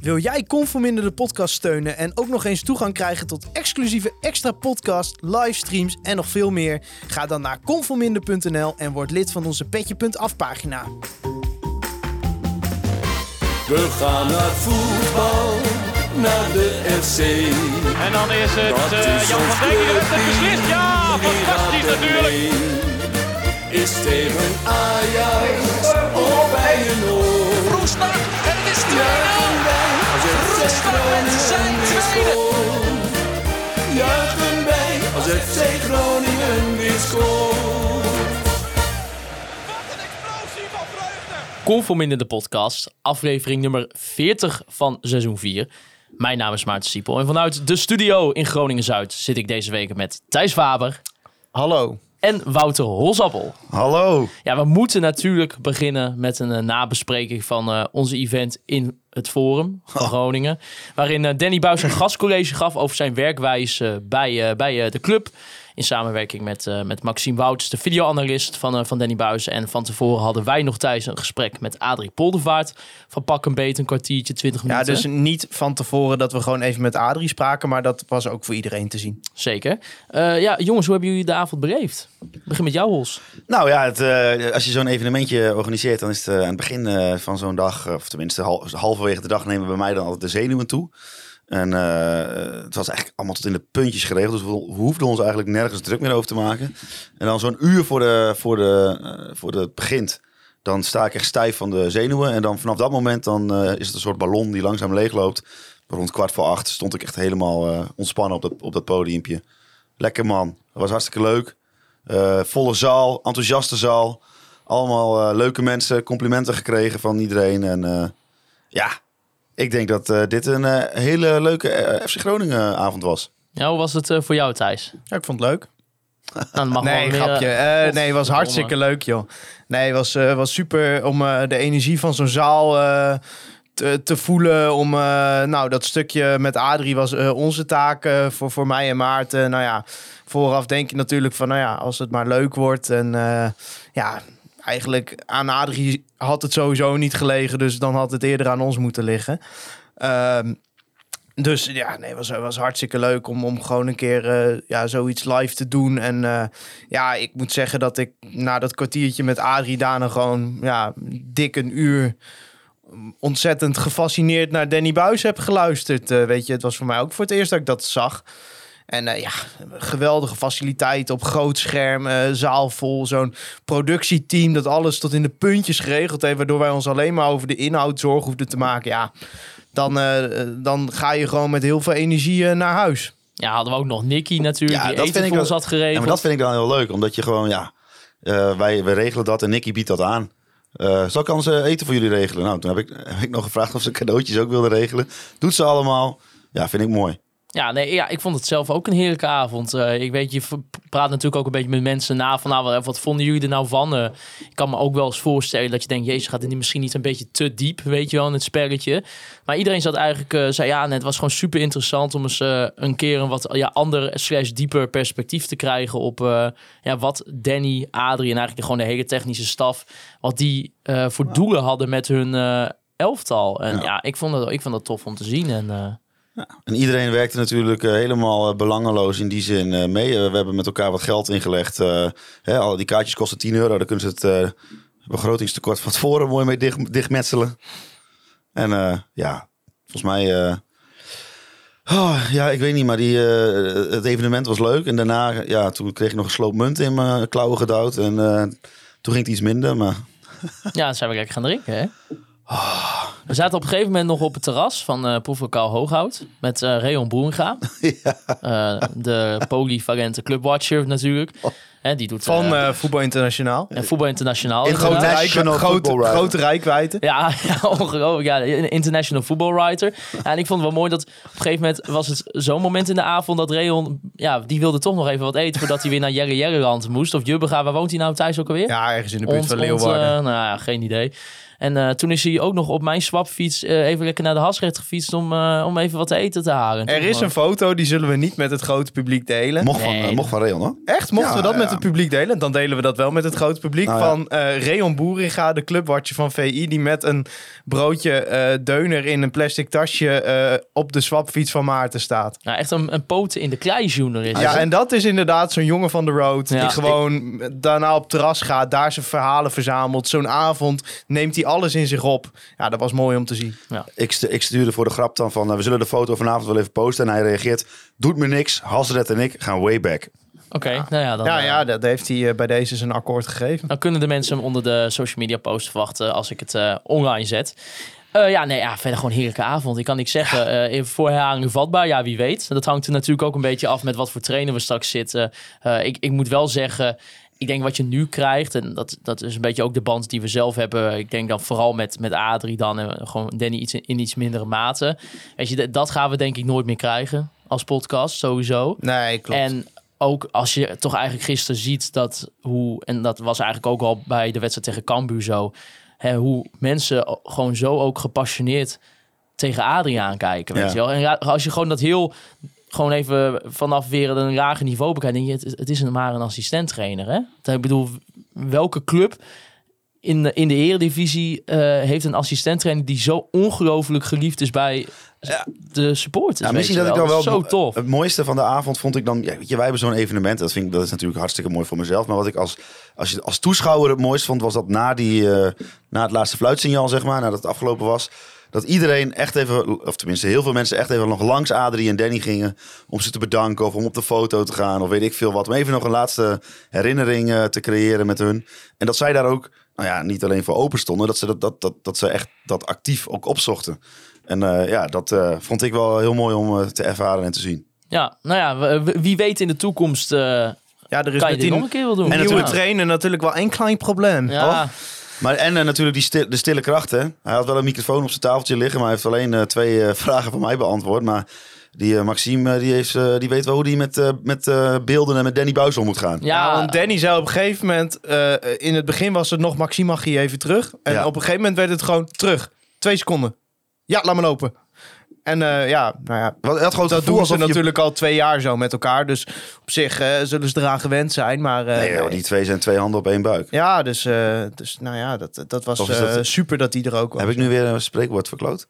Wil jij Conforminder de podcast steunen en ook nog eens toegang krijgen tot exclusieve extra podcast, livestreams en nog veel meer? Ga dan naar conforminder.nl en word lid van onze petje.af pagina. We gaan naar voetbal, naar de FC. En dan is het Dat eh, is Jan van Dijk die heeft het beslist. Ja, fantastisch natuurlijk. Is tegen Ajax of bij een oor. En het is 2-0. Roestak met zijn tweede. scoort. Juichen wij als FC Groningen weer scoort. Conforminder de podcast, aflevering nummer 40 van seizoen 4. Mijn naam is Maarten Siepel en vanuit de studio in Groningen-Zuid zit ik deze week met Thijs Faber Hallo. en Wouter Holsappel. Hallo. Ja, we moeten natuurlijk beginnen met een eh, nabespreking van eh, onze event in het Forum van Groningen. Waarin eh, Danny Buis een gastcollege gaf over zijn werkwijze bij, eh, bij eh, de club. In samenwerking met, eh, met Maxime Wouts, de videoanalist van, eh, van Danny Buis. En van tevoren hadden wij nog thuis een gesprek met Adrie Poldervaart. Van pak een beet, een kwartiertje, twintig Ja, minuten. dus niet van tevoren dat we gewoon even met Adrie spraken, maar dat was ook voor iedereen te zien. Zeker. Eh, ja, jongens, hoe hebben jullie de avond beleefd? Ik begin met jou, Hols. Nou ja, het, eh, als je zo'n evenementje organiseert, dan is het aan het begin van zo'n dag, of tenminste hal- halverwege de dag, nemen bij mij dan altijd de zenuwen toe. En eh, het was eigenlijk allemaal tot in de puntjes geregeld, dus we hoefden ons eigenlijk nergens druk meer over te maken. En dan zo'n uur voor, de, voor, de, eh, voor het begint, dan sta ik echt stijf van de zenuwen. En dan vanaf dat moment dan, eh, is het een soort ballon die langzaam leegloopt. Rond kwart voor acht stond ik echt helemaal ontspannen op dat, op dat podiumpje. Lekker man, dat was hartstikke leuk. Volle zaal, enthousiaste zaal. Allemaal leuke mensen, complimenten gekregen van iedereen. En ja, ik denk dat eh, dit een eh, hele leuke eh, FC Groningen avond was. Ja, hoe was het eh, voor jou, Thijs? Ja, ik vond het leuk. Dan mag Nee, wel meer, grapje. nee, het was hartstikke leuk, joh. Nee, het was, eh, was super om eh, de energie van zo'n zaal eh, te, te voelen. Om, eh, nou, dat stukje met Adrie was eh, onze taak eh, voor, voor mij en Maarten. Nou ja, vooraf denk je natuurlijk van, nou ja, als het maar leuk wordt. En eh, ja, eigenlijk aan Adrie had het sowieso niet gelegen. Dus dan had het eerder aan ons moeten liggen. Ehm, dus ja, nee, het was, was hartstikke leuk om, om gewoon een keer eh, ja, zoiets live te doen. En eh, ja, ik moet zeggen dat ik na dat kwartiertje met Adrie daarna gewoon ja, dik een uur ontzettend gefascineerd naar Danny Buis heb geluisterd. Eh, weet je, het was voor mij ook voor het eerst dat ik dat zag. En eh, ja, geweldige faciliteit op groot scherm, eh, zaal vol. Zo'n productieteam dat alles tot in de puntjes geregeld heeft. Waardoor wij ons alleen maar over de inhoud zorgen hoefden te maken. Ja, dan, eh, dan ga je gewoon met heel veel energie naar huis. Ja, hadden we ook nog Nicky natuurlijk, Ja, die dat eten vind ik voor ons wel- had geregeld. Ja, maar dat vind ik dan heel leuk, omdat je gewoon, ja, eh, wij, wij regelen dat en Nicky biedt dat aan. Eh, zal ik anders eten voor jullie regelen? Nou, toen heb ik, heb ik nog gevraagd of ze cadeautjes ook wilden regelen. Doet ze allemaal. Ja, vind ik mooi. Ja, nee, ja, ik vond het zelf ook een heerlijke avond. Eh, ik weet, je praat natuurlijk ook een beetje met mensen na van, nou, wat- vonden jullie er nou van? Eh, ik kan me ook wel eens voorstellen dat je denkt, jezus, gaat niet misschien niet een beetje te diep, weet je wel, in het spelletje. Maar iedereen zat eigenlijk, eh, zei ja, nee, het was gewoon super interessant om eens een keer een wat ja, ander slash dieper perspectief te krijgen op ja, wat Danny, Adrie en eigenlijk gewoon de hele technische staf, wat die voor doelen hadden met hun elftal. En ja, Ja. ik, vond dat, ik vond dat tof om te zien. En, En iedereen werkte natuurlijk eh, helemaal eh, belangeloos in die zin eh, mee. We hebben met elkaar wat geld ingelegd. al die kaartjes kosten 10 euro. Daar kunnen ze het begrotingstekort van tevoren mooi mee dicht, dichtmetselen. En ja, volgens mij... oh, ja, ik weet niet, maar die, het evenement was leuk. En daarna, ja, toen kreeg ik nog een sloop munt in mijn klauwen gedouwd. En toen ging het iets minder, maar... Ja, dan zijn we lekker gaan drinken, hè? We zaten op een gegeven moment nog op het terras van eh proeflokaal Hooghout met eh Reon Boeringa. Eh, de polyvalente clubwatcher natuurlijk. Hè, die doet Van Voetbal Internationaal. en Voetbal Internationaal. In grote, rijk, grote, grote rijkwijde. Ja, ja, ongelooflijk. Ja, een international football writer. Ja, en ik vond het wel mooi dat op een gegeven moment was het zo'n moment in de avond dat Reon, ja, die wilde toch nog even wat eten voordat hij weer naar Jerry Jerryland moest. Of Jubbega, waar woont hij nou thuis ook alweer? Ja, ergens in de buurt Ont- van ont, Leeuwarden. nou ja, geen idee. En eh, toen is hij ook nog op mijn swapfiets eh, even lekker naar de Hasrecht gefietst om, eh, om even wat te eten te halen. Er is een foto, die zullen we niet met het grote publiek delen. Mocht van, Nee, mocht van Real, hoor. Echt? Mochten Ja, we dat met het publiek delen? Dan delen we dat wel met het grote publiek. Nou ja. Van eh Reon Boeringa, de clubwatcher van VI, die met een broodje eh, deuner in een plastic tasje eh, op de swapfiets van Maarten staat. Nou, echt een, een poten in de kleijournalist. Ja, en dat is inderdaad zo'n jongen van de road. Ja. die gewoon daarna op terras gaat, daar zijn verhalen verzamelt. Zo'n avond neemt hij alles in zich op. Ja, dat was mooi om te zien. Ik, ik stuurde voor de grap dan van, eh, we zullen de foto vanavond wel even posten. En hij reageert, doet me niks, Hasret en ik gaan way back. Oké, nou ja, dan, Ja, eh, ja, dat heeft hij eh, bij deze zijn akkoord gegeven. dan kunnen de mensen hem onder de social media post verwachten als ik het online zet. Eh, ja, nee, ja, verder gewoon een heerlijke avond. Ik kan niks zeggen. Eh, even voor herhaling vatbaar, ja, wie weet. Dat hangt er natuurlijk ook een beetje af met wat voor trainer we straks zitten. Eh, ik, ik moet wel zeggen, ik denk wat je nu krijgt, en dat, dat is een beetje ook de band die we zelf hebben. Ik denk dan vooral met, met Adrie dan en gewoon Danny iets in, in iets mindere mate. Weet je, dat- gaan we denk ik nooit meer krijgen als podcast, sowieso. Nee, klopt. En ook als je toch eigenlijk gisteren ziet dat hoe, en dat was eigenlijk ook al bij de wedstrijd tegen Cambuur zo, hè, hoe mensen gewoon zo ook gepassioneerd tegen Adriaan kijken. Weet Ja. je wel? En als je gewoon dat heel, gewoon even vanaf weer een lager niveau bekijkt, denk je, het, het is maar een assistent-trainer. Hè? Dat, ik bedoel, welke club in de, in de eredivisie eh, heeft een assistent-trainer die zo ongelooflijk geliefd is bij de supporters? Ja, weet misschien dat ik dan wel... Zo tof. Het mooiste van de avond vond ik dan... Ja, weet je, wij hebben zo'n evenement. Dat, vind ik, dat is natuurlijk hartstikke mooi voor mezelf. Maar wat ik als, als, je, als toeschouwer het mooist vond... was dat na, die, eh, na het laatste fluitsignaal, zeg maar... nadat het afgelopen was... dat iedereen echt even... of tenminste heel veel mensen echt even nog langs Adrie en Danny gingen... om ze te bedanken of om op de foto te gaan... of weet ik veel wat. Om even nog een laatste herinnering eh, te creëren met hun. En dat zij daar ook... Nou ja, niet alleen voor open stonden... dat ze, dat, dat, dat, dat ze echt dat actief ook opzochten. En eh, ja, dat eh, vond ik wel heel mooi om te ervaren en te zien. Ja, nou ja, wie weet in de toekomst eh, ja, er is kan je dit nog een keer wel doen. nieuwe natuurlijk- trainer natuurlijk wel één klein probleem. Ja, Maar en eh, natuurlijk die stil- de stille krachten. Hij had wel een microfoon op zijn tafeltje liggen, maar hij heeft alleen eh, twee eh, vragen van mij beantwoord. Maar die Maxime, die, heeft, die weet wel hoe die met, met beelden en met Danny Buis om moet gaan. Ja, want Danny zei op een gegeven moment... eh, in het begin was het nog Maxime mag je even terug. En Ja. op een gegeven moment werd het gewoon terug. Twee seconden. Ja, laat me lopen. En eh, ja, nou ja, Wat, dat doen ze je- natuurlijk al twee jaar zo met elkaar. Dus op zich eh, zullen ze eraan gewend zijn. Maar eh, Nee, joh, die twee zijn twee handen op één buik. ja, dus, eh, dus nou ja, dat, dat was dat- super dat die er ook was. Heb ik nu weer een spreekwoord verkloot?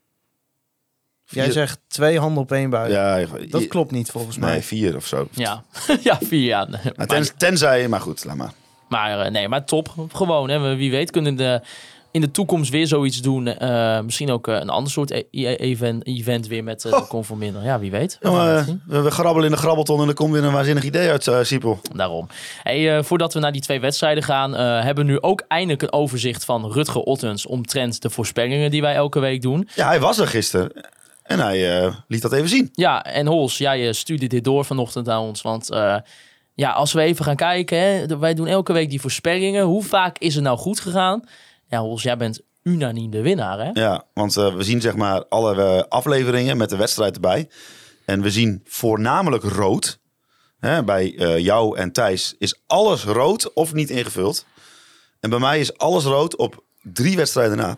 Jij Vier- zegt twee handen op één buik. Ja, Dat klopt niet volgens mij. Nee, vier of zo. ja. ja, vier jaar. Maar ten- tenzij, maar goed, laat maar. maar, eh, nee, maar top. Gewoon, hè. Wie weet kunnen de, in de toekomst weer zoiets doen. Eh, misschien ook eh, een ander soort e- e- event, event weer met uh. Conforminder. Ja, wie weet. We Ja, we, we grabbelen in de grabbelton en er komt weer een waanzinnig idee uit, uh, Siepel. Daarom. Hey, voordat we naar die twee wedstrijden gaan, hebben we nu ook eindelijk een overzicht van Rutger Ottens omtrent de voorspellingen die wij elke week doen. Ja, hij was er gisteren. En hij liet dat even zien. Ja, en Hols, jij stuurde dit door vanochtend aan ons. Want ja, als we even gaan kijken, hè, wij doen elke week die voorspellingen. Hoe vaak is het nou goed gegaan? Ja, Hols, jij bent unaniem de winnaar, hè? Ja, want eh, we zien zeg maar alle eh, afleveringen met de wedstrijd erbij. En we zien voornamelijk rood. Hè, bij eh, jou en Thijs is alles rood of niet ingevuld. En bij mij is alles rood op drie wedstrijden na.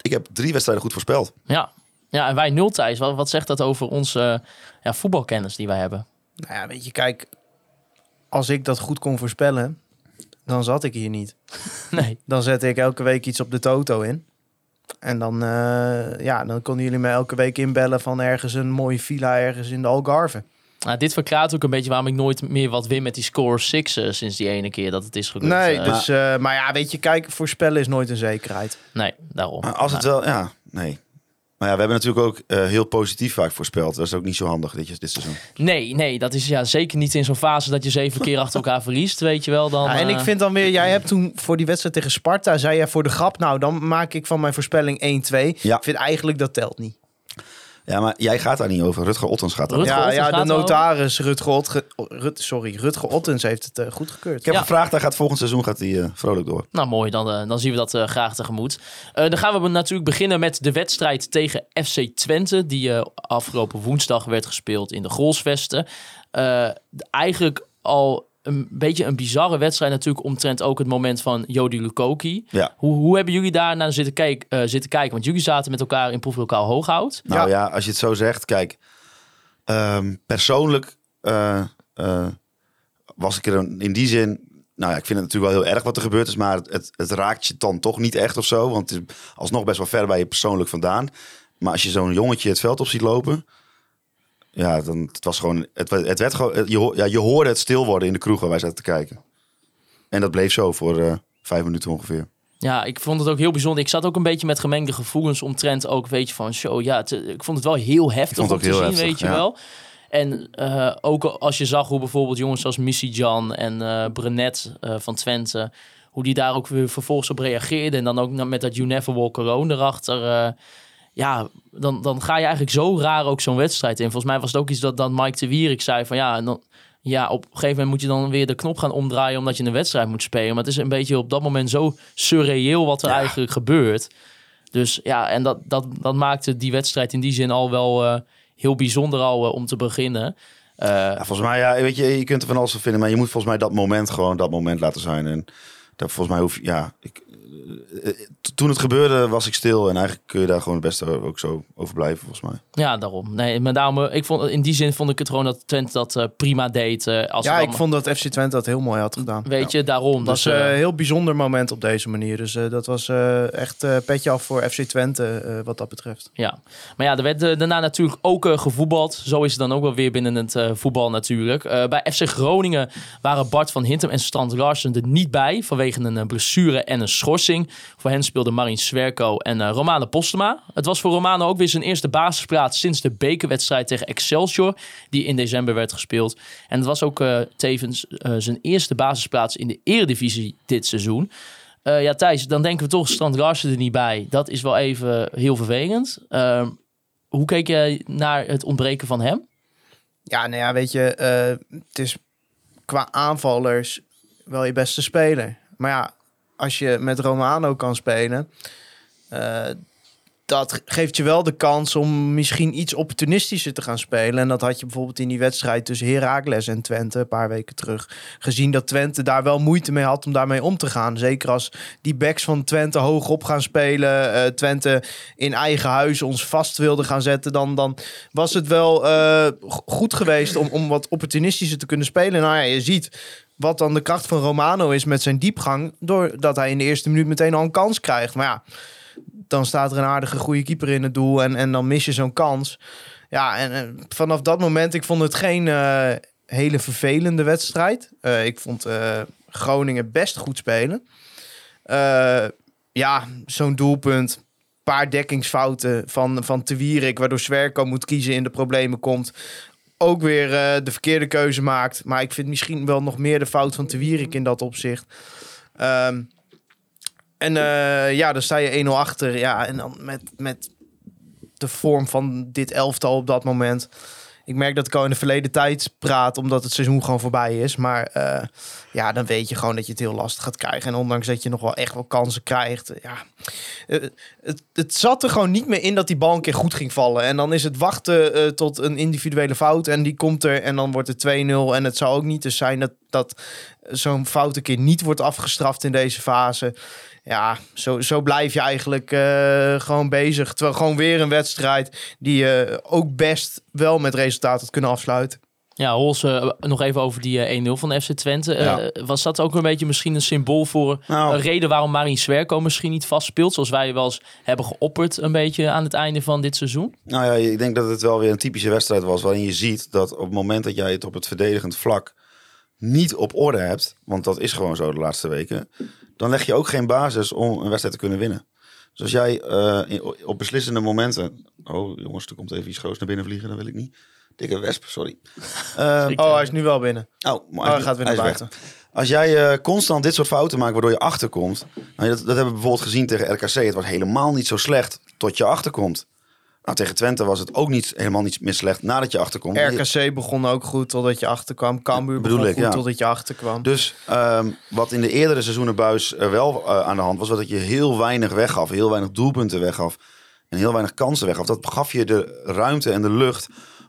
Ik heb drie wedstrijden goed voorspeld. Ja. Ja, en wij nul Thijs. Wat, wat zegt dat over onze ja, voetbalkennis die wij hebben? Nou ja, weet je, kijk, als ik dat goed kon voorspellen, dan zat ik hier niet. Nee. Dan zette ik elke week iets op de toto in. En dan, eh, ja, dan konden jullie me elke week inbellen van ergens een mooie villa ergens in de Algarve. Nou, dit verklaart ook een beetje waarom ik nooit meer wat win met die score 6 eh, sinds die ene keer dat het is gelukt. Nee, Eh, dus, eh, maar ja, weet je, kijk, voorspellen is nooit een zekerheid. nee, daarom. Maar als het wel, ja, nee. Maar ja, we hebben natuurlijk ook eh, heel positief vaak voorspeld. Dat is ook niet zo handig dit, dit seizoen. Nee, nee, dat is ja zeker niet in zo'n fase dat je zeven keer achter elkaar verliest, weet je wel. Dan, Ja, en ik eh, vind dan weer, jij hebt toen voor die wedstrijd tegen Sparta, zei jij voor de grap, nou dan maak ik van mijn voorspelling 1-2. Ja. Ik vind eigenlijk dat telt niet. Ja, maar jij gaat daar niet over. Rutger Ottens gaat daar Rutger ja, Ottens ja, de gaat notaris Rutger, Otge, Rut, sorry, Rutger Ottens heeft het uh, goedgekeurd. Ik heb Ja. gevraagd, hij gaat volgend seizoen gaat hij, uh, vrolijk door. Nou mooi, dan, uh, dan zien we dat uh, graag tegemoet. Uh, dan gaan we natuurlijk beginnen met de wedstrijd tegen FC Twente. Die uh, afgelopen woensdag werd gespeeld in de Grolsvesten. eigenlijk al een beetje een bizarre wedstrijd natuurlijk omtrent ook het moment van Jody Lukoki. Ja. Hoe, hoe hebben jullie daar naar zitten, kijk, eh, zitten kijken? Want jullie zaten met elkaar in proeflokaal Hooghout. Nou ja. als je het zo zegt, kijk, ehm, persoonlijk eh, eh, was ik er een- in die zin. Nou ja, ik vind het natuurlijk wel heel erg wat er gebeurd is, maar het, het, het raakt je dan toch niet echt of zo. Want het is alsnog best wel ver bij je persoonlijk vandaan. Maar als je zo'n jongetje het veld op ziet lopen. Ja, dan het was gewoon. Het, het werd gewoon. Je, ja, je hoorde het stil worden in de kroeg waar wij zaten te kijken. En dat bleef zo voor eh, vijf minuten ongeveer. Ja, ik vond het ook heel bijzonder. Ik zat ook een beetje met gemengde gevoelens omtrent ook, weet je, van show. Ja, het, ik vond het wel heel heftig om te zien, heftig, weet je ja. wel. En eh, ook als je zag hoe bijvoorbeeld jongens als Missy Jan en eh Brenet eh, van Twente, hoe die daar ook weer vervolgens op reageerden. En dan ook met dat You Never Walk Alone erachter. Ja, dan, dan ga je eigenlijk zo raar ook zo'n wedstrijd in. Volgens mij was het ook iets dat dan Mike de Wierik zei van ja, en dan, ja, op een gegeven moment moet je dan weer de knop gaan omdraaien omdat je een wedstrijd moet spelen. Maar het is een beetje op dat moment zo surreëel wat er eigenlijk gebeurt. Dus ja, en dat, dat, dat maakte die wedstrijd in die zin al wel eh, heel bijzonder al eh, om te beginnen. Eh, Ja, volgens mij, ja, weet je, je kunt er van alles van vinden, maar je moet volgens mij dat moment gewoon dat moment laten zijn. En dat, volgens mij hoef je, ja, ik, toen het gebeurde was ik stil en eigenlijk kun je daar gewoon het beste ook zo over blijven, volgens mij. ja, daarom. Nee, maar daarom, eh, ik vond, in die zin vond ik het gewoon dat Twente dat eh, prima deed. eh, als Ja, ik vond dat FC Twente dat heel mooi had gedaan. Weet je, daarom. Het was dus, eh, eh, een heel bijzonder moment op deze manier. Dus eh, dat was eh, echt eh, petje af voor FC Twente eh, wat dat betreft. Ja, maar ja, er werd daarna natuurlijk ook eh, gevoetbald. Zo is het dan ook wel weer binnen het eh, voetbal natuurlijk. Eh, bij FC Groningen waren Bart van Hintem en Strand Larsen er niet bij... vanwege een blessure en een Voor hen speelden Marin Swerko en eh Romane Postema. Het was voor Romano ook weer zijn eerste basisplaats... sinds de bekerwedstrijd tegen Excelsior... die in december werd gespeeld. En het was ook eh, tevens eh, zijn eerste basisplaats in de eredivisie dit seizoen... Ja, Thijs, dan denken we toch Strand Larsen er niet bij. Dat is wel even heel vervelend. Ehm, hoe keek jij naar het ontbreken van hem? Ja, nou ja, weet je, het is qua aanvallers wel je beste speler. Maar ja, als je met Romano kan spelen, eh, dat geeft je wel de kans om misschien iets opportunistischer te gaan spelen. En dat had je bijvoorbeeld in die wedstrijd tussen Heracles en Twente een paar weken terug gezien dat Twente daar wel moeite mee had om daarmee om te gaan. Zeker als die backs van Twente hoog op gaan spelen, eh, Twente in eigen huis ons vast wilde gaan zetten, dan, dan was het wel eh, go- goed geweest om, om wat opportunistischer te kunnen spelen. Nou ja, je ziet wat dan de kracht van Romano is met zijn diepgang, doordat hij in de eerste minuut meteen al een kans krijgt. Maar ja, dan staat er een aardige goede keeper in het doel en, en dan mis je zo'n kans. Ja, en, vanaf dat moment, ik vond het geen eh, hele vervelende wedstrijd. Eh, ik vond eh, Groningen best goed spelen. Ja, zo'n doelpunt, paar dekkingsfouten van, van Te Wierik, waardoor Zwerko moet kiezen in de problemen komt. Ook weer eh, de verkeerde keuze maakt. Maar ik vind misschien wel nog meer de fout van Te Wierik in dat opzicht. Ehm, en eh, ja, dan sta je 1-0 achter. Ja, en dan met, met de vorm van dit elftal op dat moment. Ik merk dat ik al in de verleden tijd praat, omdat het seizoen gewoon voorbij is. Maar eh, ja, dan weet je gewoon dat je het heel lastig gaat krijgen. En ondanks dat je nog wel echt wel kansen krijgt. Ja, eh, het, het zat er gewoon niet meer in dat die bal een keer goed ging vallen. En dan is het wachten eh, tot een individuele fout. En die komt er en dan wordt het 2-0. En het zou ook niet dus zijn dat, dat zo'n fout een keer niet wordt afgestraft in deze fase. Ja, zo, zo blijf je eigenlijk eh, gewoon bezig. Terwijl gewoon weer een wedstrijd die je ook best wel met resultaat had kunnen afsluiten. Ja, Hols, eh, nog even over die eh, 1-0 van de FC Twente. Eh, Ja. was dat ook een beetje misschien een symbool voor Nou. een reden waarom Marin Swerko misschien niet vast speelt? Zoals wij wel eens hebben geopperd een beetje aan het einde van dit seizoen. Nou ja, ik denk dat het wel weer een typische wedstrijd was waarin je ziet dat op het moment dat jij het op het verdedigend vlak niet op orde hebt, want dat is gewoon zo de laatste weken, dan leg je ook geen basis om een wedstrijd te kunnen winnen. Dus als jij eh, in- op beslissende momenten... Oh jongens, er komt even iets groots naar binnen vliegen, dat wil ik niet. Dikke wesp, sorry. Ehm, Oh, hij is nu wel binnen. Oh, maar Oh, hij gaat weer naar hij is buiten. weg. Als jij eh, constant dit soort fouten maakt waardoor je achterkomt. Nou, dat, dat hebben we bijvoorbeeld gezien tegen RKC. Het was helemaal niet zo slecht tot je achterkomt. Nou, tegen Twente was het ook niet, helemaal niet meer slecht nadat je achterkomt. RKC begon ook goed totdat je achterkwam. Cambuur begon ik, goed ja. totdat je achterkwam. Dus ehm, wat in de eerdere seizoenen buis er wel eh, aan de hand was, was dat je heel weinig weggaf. Heel weinig doelpunten weggaf. En heel weinig kansen weggaf. Dat gaf je de ruimte en de lucht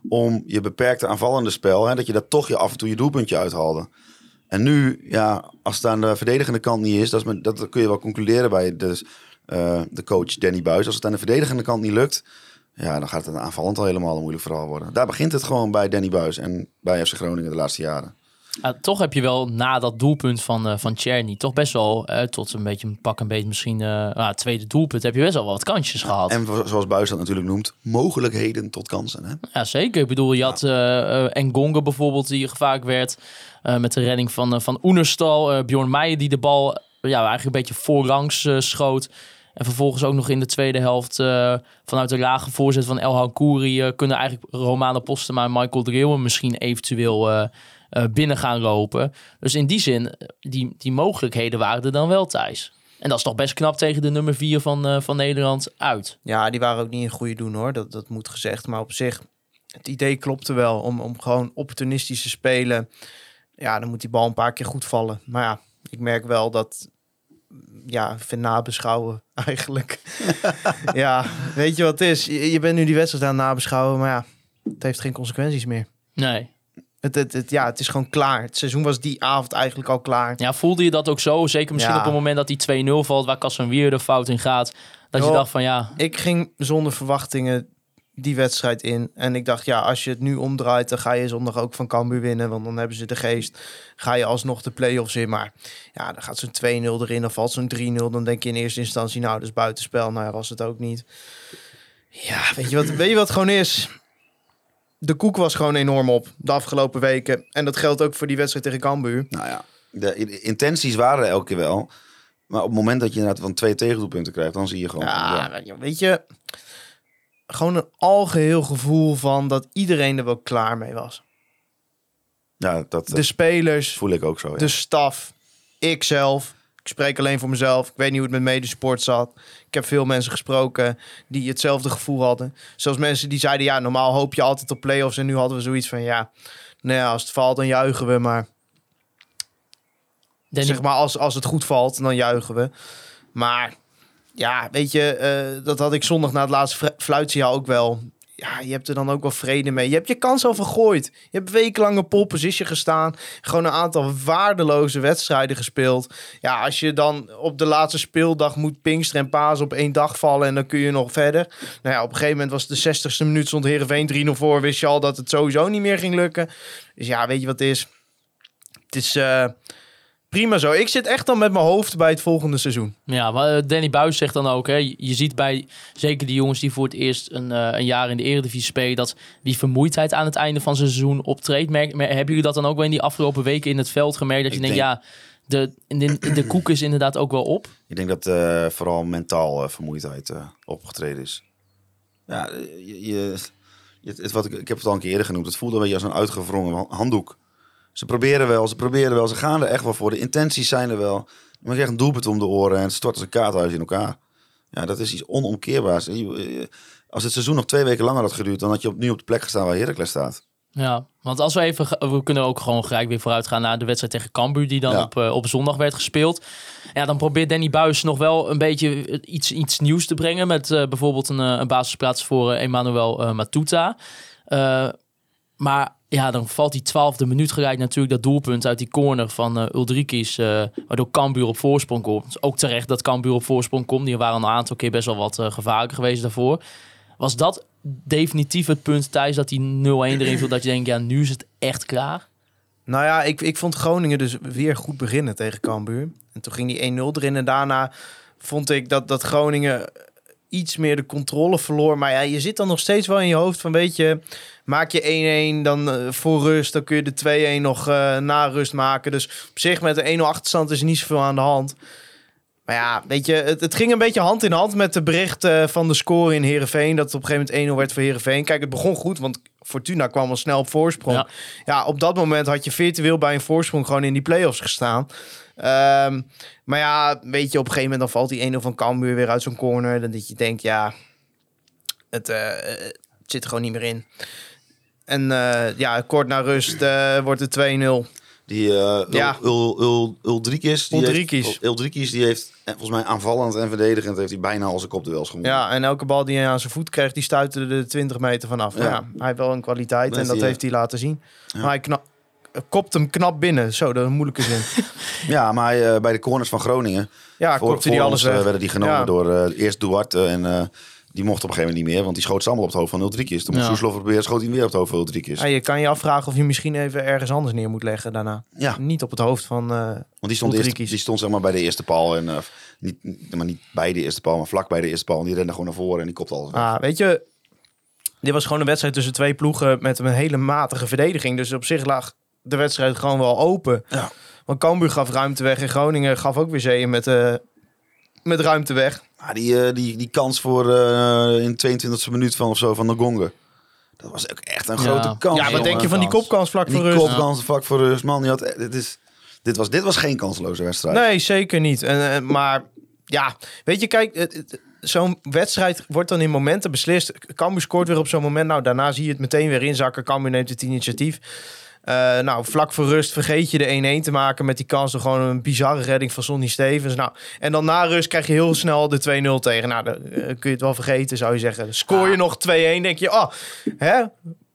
om je beperkte aanvallende spel. Hè, dat je daar toch je af en toe je doelpuntje uithaalde. En nu, ja, als het aan de verdedigende kant niet is, dat, is dat kun je wel concluderen bij de, eh, de coach Danny Buis. Als het aan de verdedigende kant niet lukt, ja, dan gaat het aanvallend al helemaal een moeilijk verhaal worden. Daar begint het gewoon bij Danny Buis en bij FC Groningen de laatste jaren. Ja, toch heb je wel na dat doelpunt van, eh van Czerny toch best wel eh, tot een beetje pak een beetje misschien het tweede doelpunt heb je best wel wat kansjes gehad. En zo- zoals Buis dat natuurlijk noemt, mogelijkheden tot kansen. Hè? Ja, zeker. Ik bedoel, je had Ngonga bijvoorbeeld die gevaarlijk werd met de redding van, van Oenerstal. Bjorn Meijer die de bal ja, eigenlijk een beetje voorlangs schoot. En vervolgens ook nog in de tweede helft eh, vanuit de lage voorzet van El Hankouri eh, kunnen eigenlijk Romane Postema en Michael Dreeuwen misschien eventueel eh, binnen gaan lopen. Dus in die zin, die, die mogelijkheden waren er dan wel, Thijs. En dat is toch best knap tegen de nummer 4 van, van Nederland uit. Ja, die waren ook niet in goede doen hoor. Dat, dat moet gezegd. Maar op zich, het idee klopte wel om, om gewoon opportunistisch te spelen. Ja, dan moet die bal een paar keer goed vallen. Maar ja, ik merk wel dat. Ja, vind nabeschouwen eigenlijk. ja, weet je wat het is? Je, je bent nu die wedstrijd aan het nabeschouwen, maar ja, het heeft geen consequenties meer. Nee. Het, het, het, ja, het is gewoon klaar. Het seizoen was die avond eigenlijk al klaar. Ja, voelde je dat ook zo? Zeker misschien Ja. op het moment dat die 2-0 valt, waar Casemiro de fout in gaat. Dat je dacht van ja, Ik ging zonder verwachtingen die wedstrijd in. En ik dacht, ja, als je het nu omdraait, dan ga je zondag ook van Cambuur winnen. Want dan hebben ze de geest. Ga je alsnog de play-offs in. Maar ja, dan gaat zo'n 2-0 erin. Dan valt zo'n 3-0. Dan denk je in eerste instantie, nou, dat is buitenspel. Nou ja, was het ook niet. Ja, weet je wat, weet je wat het gewoon is? De koek was gewoon enorm op de afgelopen weken. En dat geldt ook voor die wedstrijd tegen Cambuur. Nou ja, de intenties waren er elke keer wel. Maar op het moment dat je inderdaad van twee tegendoelpunten krijgt, dan zie je gewoon... Ja, ja. weet je, gewoon een algeheel gevoel van dat iedereen er wel klaar mee was. Ja, dat De spelers, voel ik ook zo. Ja. de staf, ikzelf. Ik spreek alleen voor mezelf. Ik weet niet hoe het met medesport zat. Ik heb veel mensen gesproken die hetzelfde gevoel hadden. Zoals mensen die zeiden, ja, normaal hoop je altijd op play-offs. En nu hadden we zoiets van, ja, nou ja, als het valt, dan juichen we. Maar Danny, zeg maar, als, als het goed valt, dan juichen we. Maar ja, weet je, eh, dat had ik zondag na het laatste fluitsignaal ook wel. Ja, je hebt er dan ook wel vrede mee. Je hebt je kans al vergooid. Je hebt wekenlange pole position gestaan. Gewoon een aantal waardeloze wedstrijden gespeeld. Ja, als je dan op de laatste speeldag moet Pinkster en Paas op één dag vallen... en dan kun je nog verder. Nou ja, op een gegeven moment was de 60ste minuut... stond Heerenveen 3-0 voor. Wist je al dat het sowieso niet meer ging lukken. Dus ja, weet je wat het is? Het is... eh, Prima zo. Ik zit echt al met mijn hoofd bij het volgende seizoen. ja, maar eh, Danny Buis zegt dan ook, hè, je ziet bij zeker die jongens die voor het eerst een, eh, een jaar in de Eredivisie spelen, dat die vermoeidheid aan het einde van zijn seizoen optreedt. Merk, mer- hebben jullie dat dan ook wel in die afgelopen weken in het veld gemerkt? Dat je denkt, ja, de, de, de koek is inderdaad ook wel op. Ik denk dat eh, vooral mentaal vermoeidheid opgetreden is. Ja, je, het, wat ik, ik heb het al een keer eerder genoemd. Het voelde een beetje als een uitgewrongen ha- handdoek. Ze proberen wel, ze proberen wel, ze gaan er echt wel voor. De intenties zijn er wel. Maar je krijgt een doelpunt om de oren en het stort als een kaarthuis in elkaar. Ja, dat is iets onomkeerbaars. Eh, Als het seizoen nog twee weken langer had geduurd, dan had je op, nu op de plek gestaan waar Heracles staat. Ja, want als we even, we kunnen ook gewoon gelijk weer vooruit gaan naar de wedstrijd tegen Cambuur die dan Ja. op, eh, op zondag werd gespeeld. Ja, dan probeert Danny Buis nog wel een beetje eh, iets, iets nieuws te brengen met bijvoorbeeld een, een basisplaats voor eh, Emmanuel eh, Matuta. Maar ja, dan valt die twaalfde minuut gelijk natuurlijk dat doelpunt uit die corner van eh, waardoor Cambuur op voorsprong komt. Ook terecht dat Cambuur op voorsprong komt. Die waren een aantal keer best wel wat eh, gevaarlijker geweest daarvoor. Was dat definitief het punt thuis dat die 0-1 erin viel? Dat je denkt, ja, nu is het echt klaar. Nou ja, ik, ik vond Groningen dus weer goed beginnen tegen Cambuur. En toen ging die 1-0 erin. En daarna vond ik dat, dat Groningen iets meer de controle verloor. Maar ja, je zit dan nog steeds wel in je hoofd van... weet je, maak je 1-1 dan eh, voor rust... dan kun je de 2-1 nog eh, na rust maken. Dus op zich met de 1-0 achterstand is niet zoveel aan de hand. Maar ja, weet je, het, het ging een beetje hand in hand met de bericht eh, van de score in Heerenveen. Dat het op een gegeven moment 1-0 werd voor Heerenveen. Kijk, het begon goed, want Fortuna kwam al snel op voorsprong. Ja. Ja. op dat moment had je virtueel bij een voorsprong gewoon in die play-offs gestaan. Ehm, maar ja, weet je, op een gegeven moment dan valt die 1-0 van Cambuur weer uit zo'n corner. Dan dat je denkt, ja, het, eh, het zit er gewoon niet meer in. En eh, ja, kort na rust eh, wordt het 2-0. Die eh Ja. Ul, Ul, Ul, Uldrikis, die Uldrikis. heeft, Uldrikis, die heeft eh, volgens mij aanvallend en verdedigend heeft hij bijna al zijn kopduels gewonnen. Ja, en elke bal die hij aan zijn voet kreeg, die stuitte er de 20 meter vanaf. Ja. Ja. hij heeft wel een kwaliteit en dat heeft hij laten zien. Maar hij kna- kopt hem knap binnen. Zo, dat is een moeilijke zin. Ja, maar eh, bij de corners van Groningen Ja, voor, kopte die alles ons, weg. werden die genomen Ja. door eh, eerst Duarte en die mocht op een gegeven moment niet meer, want die schoot ze allemaal op het hoofd van 0-3 kist. Toen moest Ja. Soeslof proberen, schoot hij weer op het hoofd van 0-3 kist. Ja, je kan je afvragen of je misschien even ergens anders neer moet leggen daarna. Ja, Niet op het hoofd van... want die stond, eerst, die stond zeg maar bij de eerste paal en niet, maar niet bij de eerste paal, maar vlak bij de eerste paal. En die rende gewoon naar voren en die kopte alles. weg. ah, weet je, dit was gewoon een wedstrijd tussen twee ploegen met een hele matige verdediging. Dus op zich lag de wedstrijd gewoon wel open. Ja. Want Cambuur gaf ruimte weg en Groningen gaf ook weer zeeën met, eh, met ruimte weg. Ah, die, eh, die, die kans voor eh, in 22e minuut van of zo van de Gongen. Dat was ook echt een Ja. grote kans. Ja, wat denk je van die Kans. kopkans vlak voor die rust? kopkans vlak voor rust. Man, die had, dit, is, dit, was, dit was geen kansloze wedstrijd. Nee, zeker niet. En, maar ja, weet je, kijk, zo'n wedstrijd wordt dan in momenten beslist. Cambuur scoort weer op zo'n moment. Nou, daarna zie je het meteen weer inzakken. Cambuur neemt het initiatief. Eh, nou, vlak voor rust vergeet je de 1-1 te maken met die kans door gewoon een bizarre redding van Sonny Stevens. Nou, en dan na rust krijg je heel snel de 2-0 tegen. Nou, dan eh, kun je het wel vergeten, zou je zeggen. Scoor je nog 2-1, denk je, oh, hè?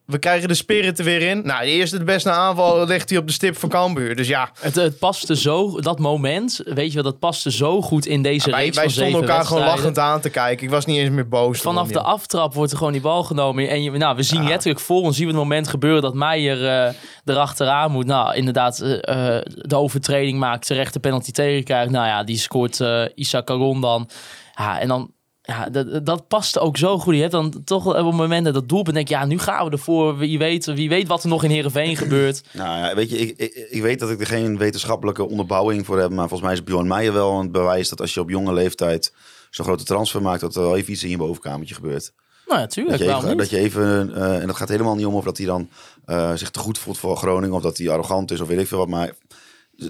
We krijgen de spirit er weer in. Nou, de eerste de beste aanval legt hij op de stip van Cambuur. Dus ja, Het, het paste zo, dat moment, weet je wel, dat paste zo goed in deze wij, reeks wij van stonden elkaar gewoon lachend aan te kijken. Ik was niet eens meer boos. Vanaf de aftrap wordt er gewoon die bal genomen. En je, nou, we zien letterlijk voor ons zien we het moment gebeuren dat Meijer eh erachteraan moet. Nou, inderdaad, eh, eh, de overtreding maakt, terecht de penalty tegenkrijgt. Nou ja, die scoort Issa Caron dan. Ja, en dan... Ja, dat, dat paste ook zo goed. Je hebt dan toch op het moment dat dat doelpunt denk je, ja, nu gaan we ervoor. Wie weet, wie weet wat er nog in Heerenveen gebeurt. Nou ja, weet je, ik, ik, ik weet dat ik er geen wetenschappelijke onderbouwing voor heb. Maar volgens mij is Bjorn Meijer wel een bewijs dat als je op jonge leeftijd zo'n grote transfer maakt, dat er wel even iets in je bovenkamertje gebeurt. Nou ja, Dat je even, dat je even en dat gaat helemaal niet om of dat hij dan eh, zich te goed voelt voor Groningen of dat hij arrogant is of weet ik veel wat. Maar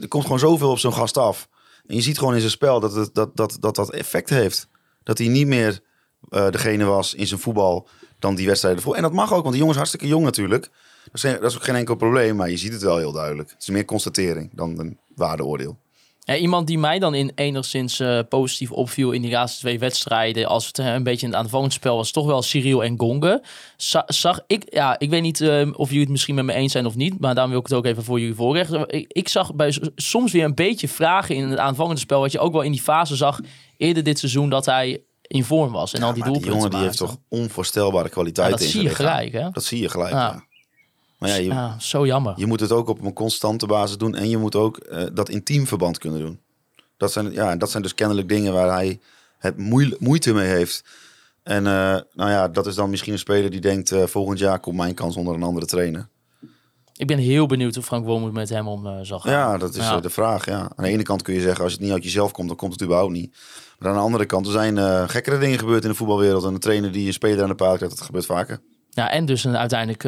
er komt gewoon zoveel op zo'n gast af. En je ziet gewoon in zijn spel dat het, dat, dat, dat, dat effect heeft. Dat hij niet meer eh, degene was in zijn voetbal dan die wedstrijden voor. En dat mag ook, want die jongen is hartstikke jong natuurlijk. Dat is, dat is ook geen enkel probleem, maar je ziet het wel heel duidelijk. Het is meer constatering dan een waardeoordeel. Ja, iemand die mij dan in enigszins eh, positief opviel in die laatste twee wedstrijden, als het eh, een beetje in het aanvallend spel was, toch wel Cyril en Gonge. Za- zag ik, ja, ik weet niet eh, of jullie het misschien met me eens zijn of niet, maar daarom wil ik het ook even voor jullie voorleggen. Ik, ik zag bij soms weer een beetje vragen in het aanvallende spel, wat je ook wel in die fase zag eerder dit seizoen dat hij in vorm was en al die maar die doelpunten jongen die heeft toch onvoorstelbare Ja, kwaliteiten dat in zie je gelijk, hè? Dat zie je gelijk, Ja. Ja. Maar ja, je, Ja, zo jammer. Je moet het ook op een constante basis doen. En je moet ook eh, dat in teamverband kunnen doen. Dat zijn, ja, dat zijn dus kennelijk dingen waar hij het moeite mee heeft. En eh, nou ja, dat is dan misschien een speler die denkt... eh, volgend jaar komt mijn kans onder een andere trainer. Ik ben heel benieuwd hoe Frank Wormoed met hem om eh, zal gaan. Ja, dat is Ja. de vraag. Ja. Aan de ene kant kun je zeggen, als het niet uit jezelf komt... dan komt het überhaupt niet. Maar aan de andere kant, er zijn gekkere dingen gebeurd in de voetbalwereld. En een trainer die een speler aan de paard krijgt, dat gebeurt vaker. Ja, en dus een, uiteindelijk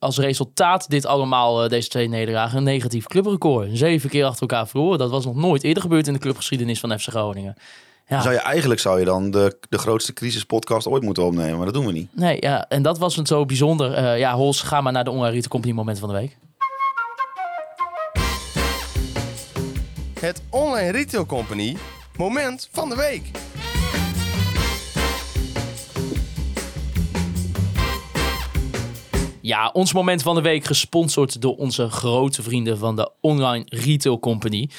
als resultaat dit allemaal, eh, deze twee nederlagen, een negatief clubrecord. Zeven keer achter elkaar verloren. Dat was nog nooit eerder gebeurd in de clubgeschiedenis van FC Groningen. Ja, Zou je, eigenlijk zou je dan de, de grootste crisispodcast ooit moeten opnemen. Maar dat doen we niet. nee, ja, en dat was het zo bijzonder. Eh, ja, Hols, ga maar naar de Online Retail Company moment van de week. Het Online Retail Company moment van de week. Ja, ons moment van de week gesponsord door onze grote vrienden van de Online Retail Company.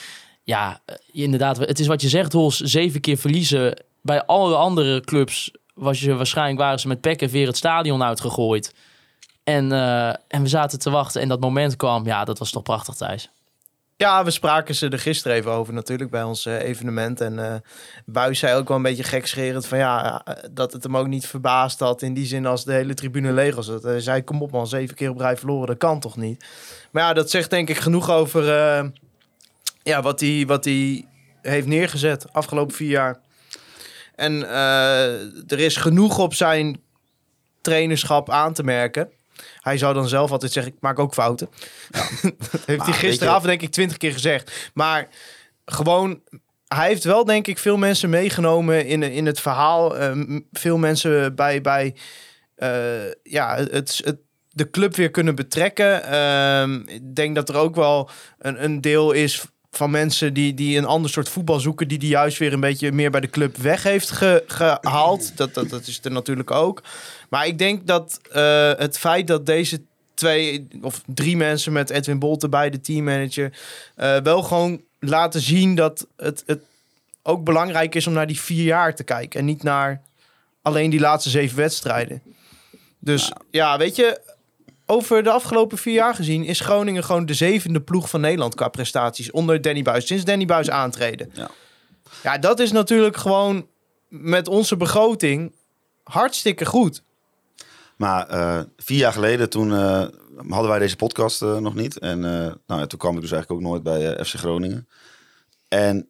Ja, eh, inderdaad, het is wat je zegt, Hols. Zeven keer verliezen. Bij alle andere clubs was je waarschijnlijk waren ze met pek en veer het stadion uitgegooid. En, eh, en we zaten te wachten en dat moment kwam. Ja, dat was toch prachtig, Thijs. Ja, we spraken ze er gisteren even over natuurlijk bij ons eh, evenement. En eh Buis zei ook wel een beetje gekscherend van ja, eh, dat het hem ook niet verbaasd had in die zin als de hele tribune leeg was. Hij zei, kom op man, zeven keer op rij verloren, dat kan toch niet? Maar ja, dat zegt denk ik genoeg over ja, wat hij wat hij heeft neergezet afgelopen vier jaar. En er is genoeg op zijn trainerschap aan te merken. Hij zou dan zelf altijd zeggen, ik maak ook fouten. dat heeft hij weet gisteravond denk ik twintig keer gezegd. Maar gewoon, hij heeft wel denk ik veel mensen meegenomen in, in het verhaal. Ehm, veel mensen bij, bij eh, ja, het, het, de club weer kunnen betrekken. Ehm, ik denk dat er ook wel een, een deel is van mensen die, die een ander soort voetbal zoeken, die die juist weer een beetje meer bij de club weg heeft ge- gehaald. Dat, dat, dat is er natuurlijk ook. Maar ik denk dat eh, het feit dat deze twee of drie mensen met Edwin Bolt erbij, de teammanager, eh, wel gewoon laten zien dat het, het ook belangrijk is om naar die vier jaar te kijken en niet naar alleen die laatste zeven wedstrijden. Dus ja, weet je, over de afgelopen vier jaar gezien is Groningen gewoon de zevende ploeg van Nederland qua prestaties onder Danny Buis. Sinds Danny Buis aantreden. Ja. ja, dat is natuurlijk gewoon met onze begroting hartstikke goed. Maar eh, vier jaar geleden, toen eh, hadden wij deze podcast eh, nog niet. En nou, ja, toen kwam ik dus eigenlijk ook nooit bij FC Groningen. En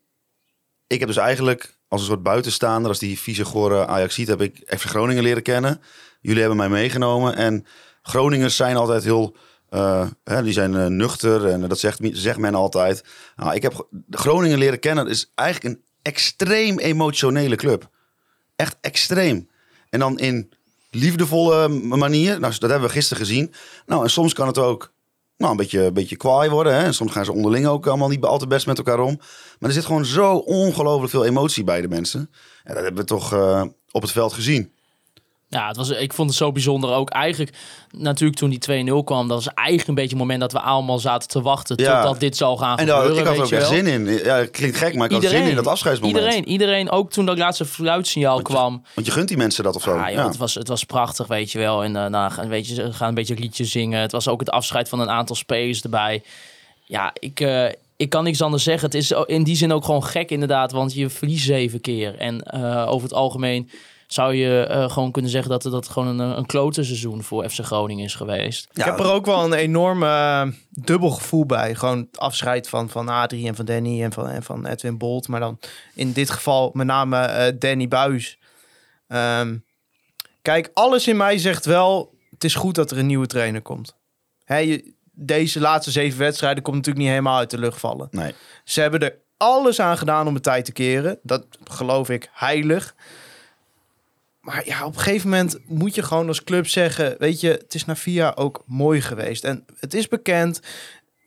ik heb dus eigenlijk als een soort buitenstaander, als die vieze gore Ajax ziet, heb ik FC Groningen leren kennen. Jullie hebben mij meegenomen. En Groningers zijn altijd heel, eh, hè, die zijn eh, nuchter en dat zegt, zegt men altijd. Nou, ik heb Groningen leren kennen. Dat is eigenlijk een extreem emotionele club. Echt extreem. En dan in liefdevolle manier. Nou, dat hebben we gisteren gezien. Nou, en soms kan het ook nou, een beetje, een beetje kwaai worden. Hè? En soms gaan ze onderling ook allemaal niet altijd best met elkaar om. Maar er zit gewoon zo ongelooflijk veel emotie bij de mensen. En dat hebben we toch eh, op het veld gezien. Ja, het was, ik vond het zo bijzonder ook. Eigenlijk, natuurlijk toen die 2-0 kwam, dat was eigenlijk een beetje het moment dat we allemaal zaten te wachten Ja. totdat dit zou gaan En gebeuren. ik had er ook echt zin in. Ja, het klinkt gek, maar ik had zin in dat afscheidsmoment. Iedereen, iedereen, ook toen dat laatste fluitsignaal kwam. Want je gunt die mensen dat of zo. Ah, joh, ja. het, was, het was prachtig, weet je wel. En daarna gaan, weet je, ze gaan een beetje liedjes zingen. Het was ook het afscheid van een aantal spelers erbij. Ja, ik, eh, ik kan niks anders zeggen. Het is in die zin ook gewoon gek inderdaad, want je verliest zeven keer. En eh, over het algemeen zou je eh, gewoon kunnen zeggen dat het, dat het gewoon een, een klote seizoen voor FC Groningen is geweest. Ik heb er ook wel een enorm eh, dubbel gevoel bij. Gewoon het afscheid van, van Adrie en van Danny en van, en van Edwin Bolt. Maar dan in dit geval met name eh, Danny Buis. Ehm, kijk, alles in mij zegt wel... het is goed dat er een nieuwe trainer komt. Hè, je- deze laatste zeven wedstrijden komt natuurlijk niet helemaal uit de lucht vallen. Nee. Ze hebben er alles aan gedaan om het tijd te keren. Dat geloof ik heilig. Maar ja, op een gegeven moment moet je gewoon als club zeggen... weet je, het is na vier jaar ook mooi geweest. En het is bekend...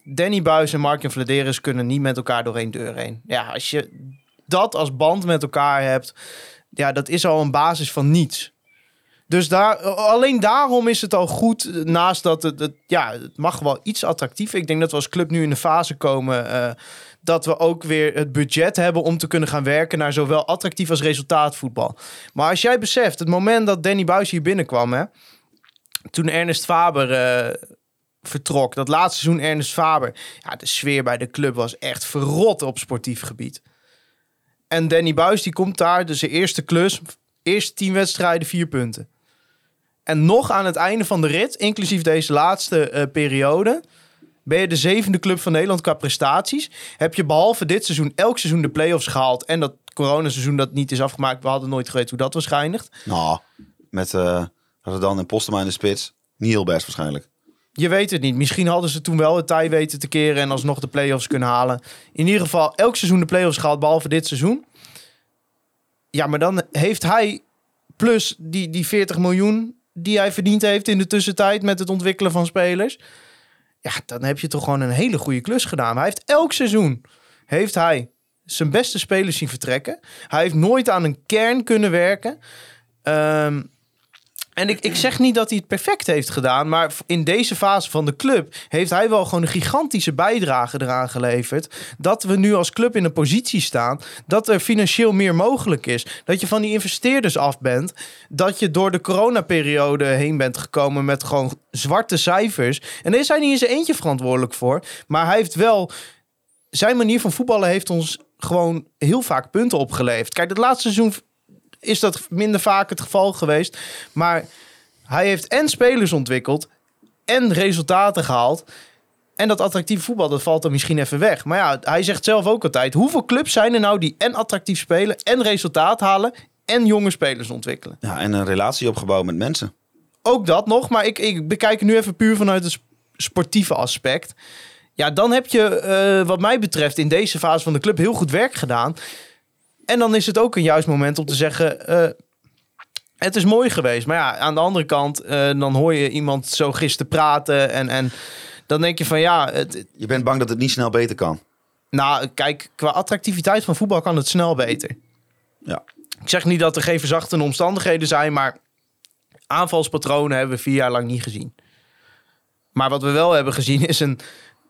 Danny Buis en Mark Vladeris kunnen niet met elkaar door één deur heen. Ja, als je dat als band met elkaar hebt... ja, dat is al een basis van niets. Dus daar, alleen daarom is het al goed. Naast dat het, het, ja, het mag wel iets attractiever. Ik denk dat we als club nu in de fase komen. eh, dat we ook weer het budget hebben om te kunnen gaan werken naar zowel attractief als resultaatvoetbal. Maar als jij beseft, het moment dat Danny Buis hier binnenkwam, hè, toen Ernest Faber eh, vertrok, dat laatste seizoen Ernest Faber, ja, de sfeer bij de club was echt verrot op sportief gebied. En Danny Buis die komt daar, dus zijn eerste klus, eerste tien wedstrijden, vier punten. En nog aan het einde van de rit, inclusief deze laatste eh, periode, ben je de zevende club van Nederland qua prestaties. Heb je behalve dit seizoen elk seizoen de play-offs gehaald. En dat coronaseizoen dat niet is afgemaakt. We hadden nooit geweten hoe dat was geëindigd. Nou, met eh dan en Postema in de spits. Niet heel best waarschijnlijk. Je weet het niet. Misschien hadden ze toen wel het tij weten te keren en alsnog de play-offs kunnen halen. In ieder geval elk seizoen de play-offs gehaald, behalve dit seizoen. Ja, maar dan heeft hij plus die, die 40 miljoen die hij verdiend heeft in de tussentijd met het ontwikkelen van spelers. Ja, dan heb je toch gewoon een hele goede klus gedaan. Hij heeft elk seizoen heeft hij zijn beste spelers zien vertrekken. Hij heeft nooit aan een kern kunnen werken. Ehm, en ik, ik zeg niet dat hij het perfect heeft gedaan, maar in deze fase van de club heeft hij wel gewoon een gigantische bijdrage eraan geleverd. Dat we nu als club in een positie staan dat er financieel meer mogelijk is. Dat je van die investeerders af bent. Dat je door de coronaperiode heen bent gekomen met gewoon zwarte cijfers. En daar is hij niet in zijn eentje verantwoordelijk voor. Maar hij heeft wel. Zijn manier van voetballen heeft ons gewoon heel vaak punten opgeleverd. Kijk, het laatste seizoen is dat minder vaak het geval geweest. Maar hij heeft en spelers ontwikkeld en resultaten gehaald. En dat attractieve voetbal, dat valt er misschien even weg. Maar ja, hij zegt zelf ook altijd... hoeveel clubs zijn er nou die en attractief spelen... en resultaat halen en jonge spelers ontwikkelen? Ja, en een relatie opgebouwd met mensen. Ook dat nog, maar ik, ik bekijk het nu even puur vanuit het sp- sportieve aspect. Ja, dan heb je, eh, wat mij betreft, in deze fase van de club heel goed werk gedaan. En dan is het ook een juist moment om te zeggen: eh, Het is mooi geweest. Maar ja, aan de andere kant, eh, dan hoor je iemand zo gisteren praten. En, en dan denk je van ja, het, Je bent bang dat het niet snel beter kan. nou, kijk, qua attractiviteit van voetbal kan het snel beter. Ja. Ik zeg niet dat er geen verzachtende omstandigheden zijn, maar aanvalspatronen hebben we vier jaar lang niet gezien. Maar wat we wel hebben gezien is een,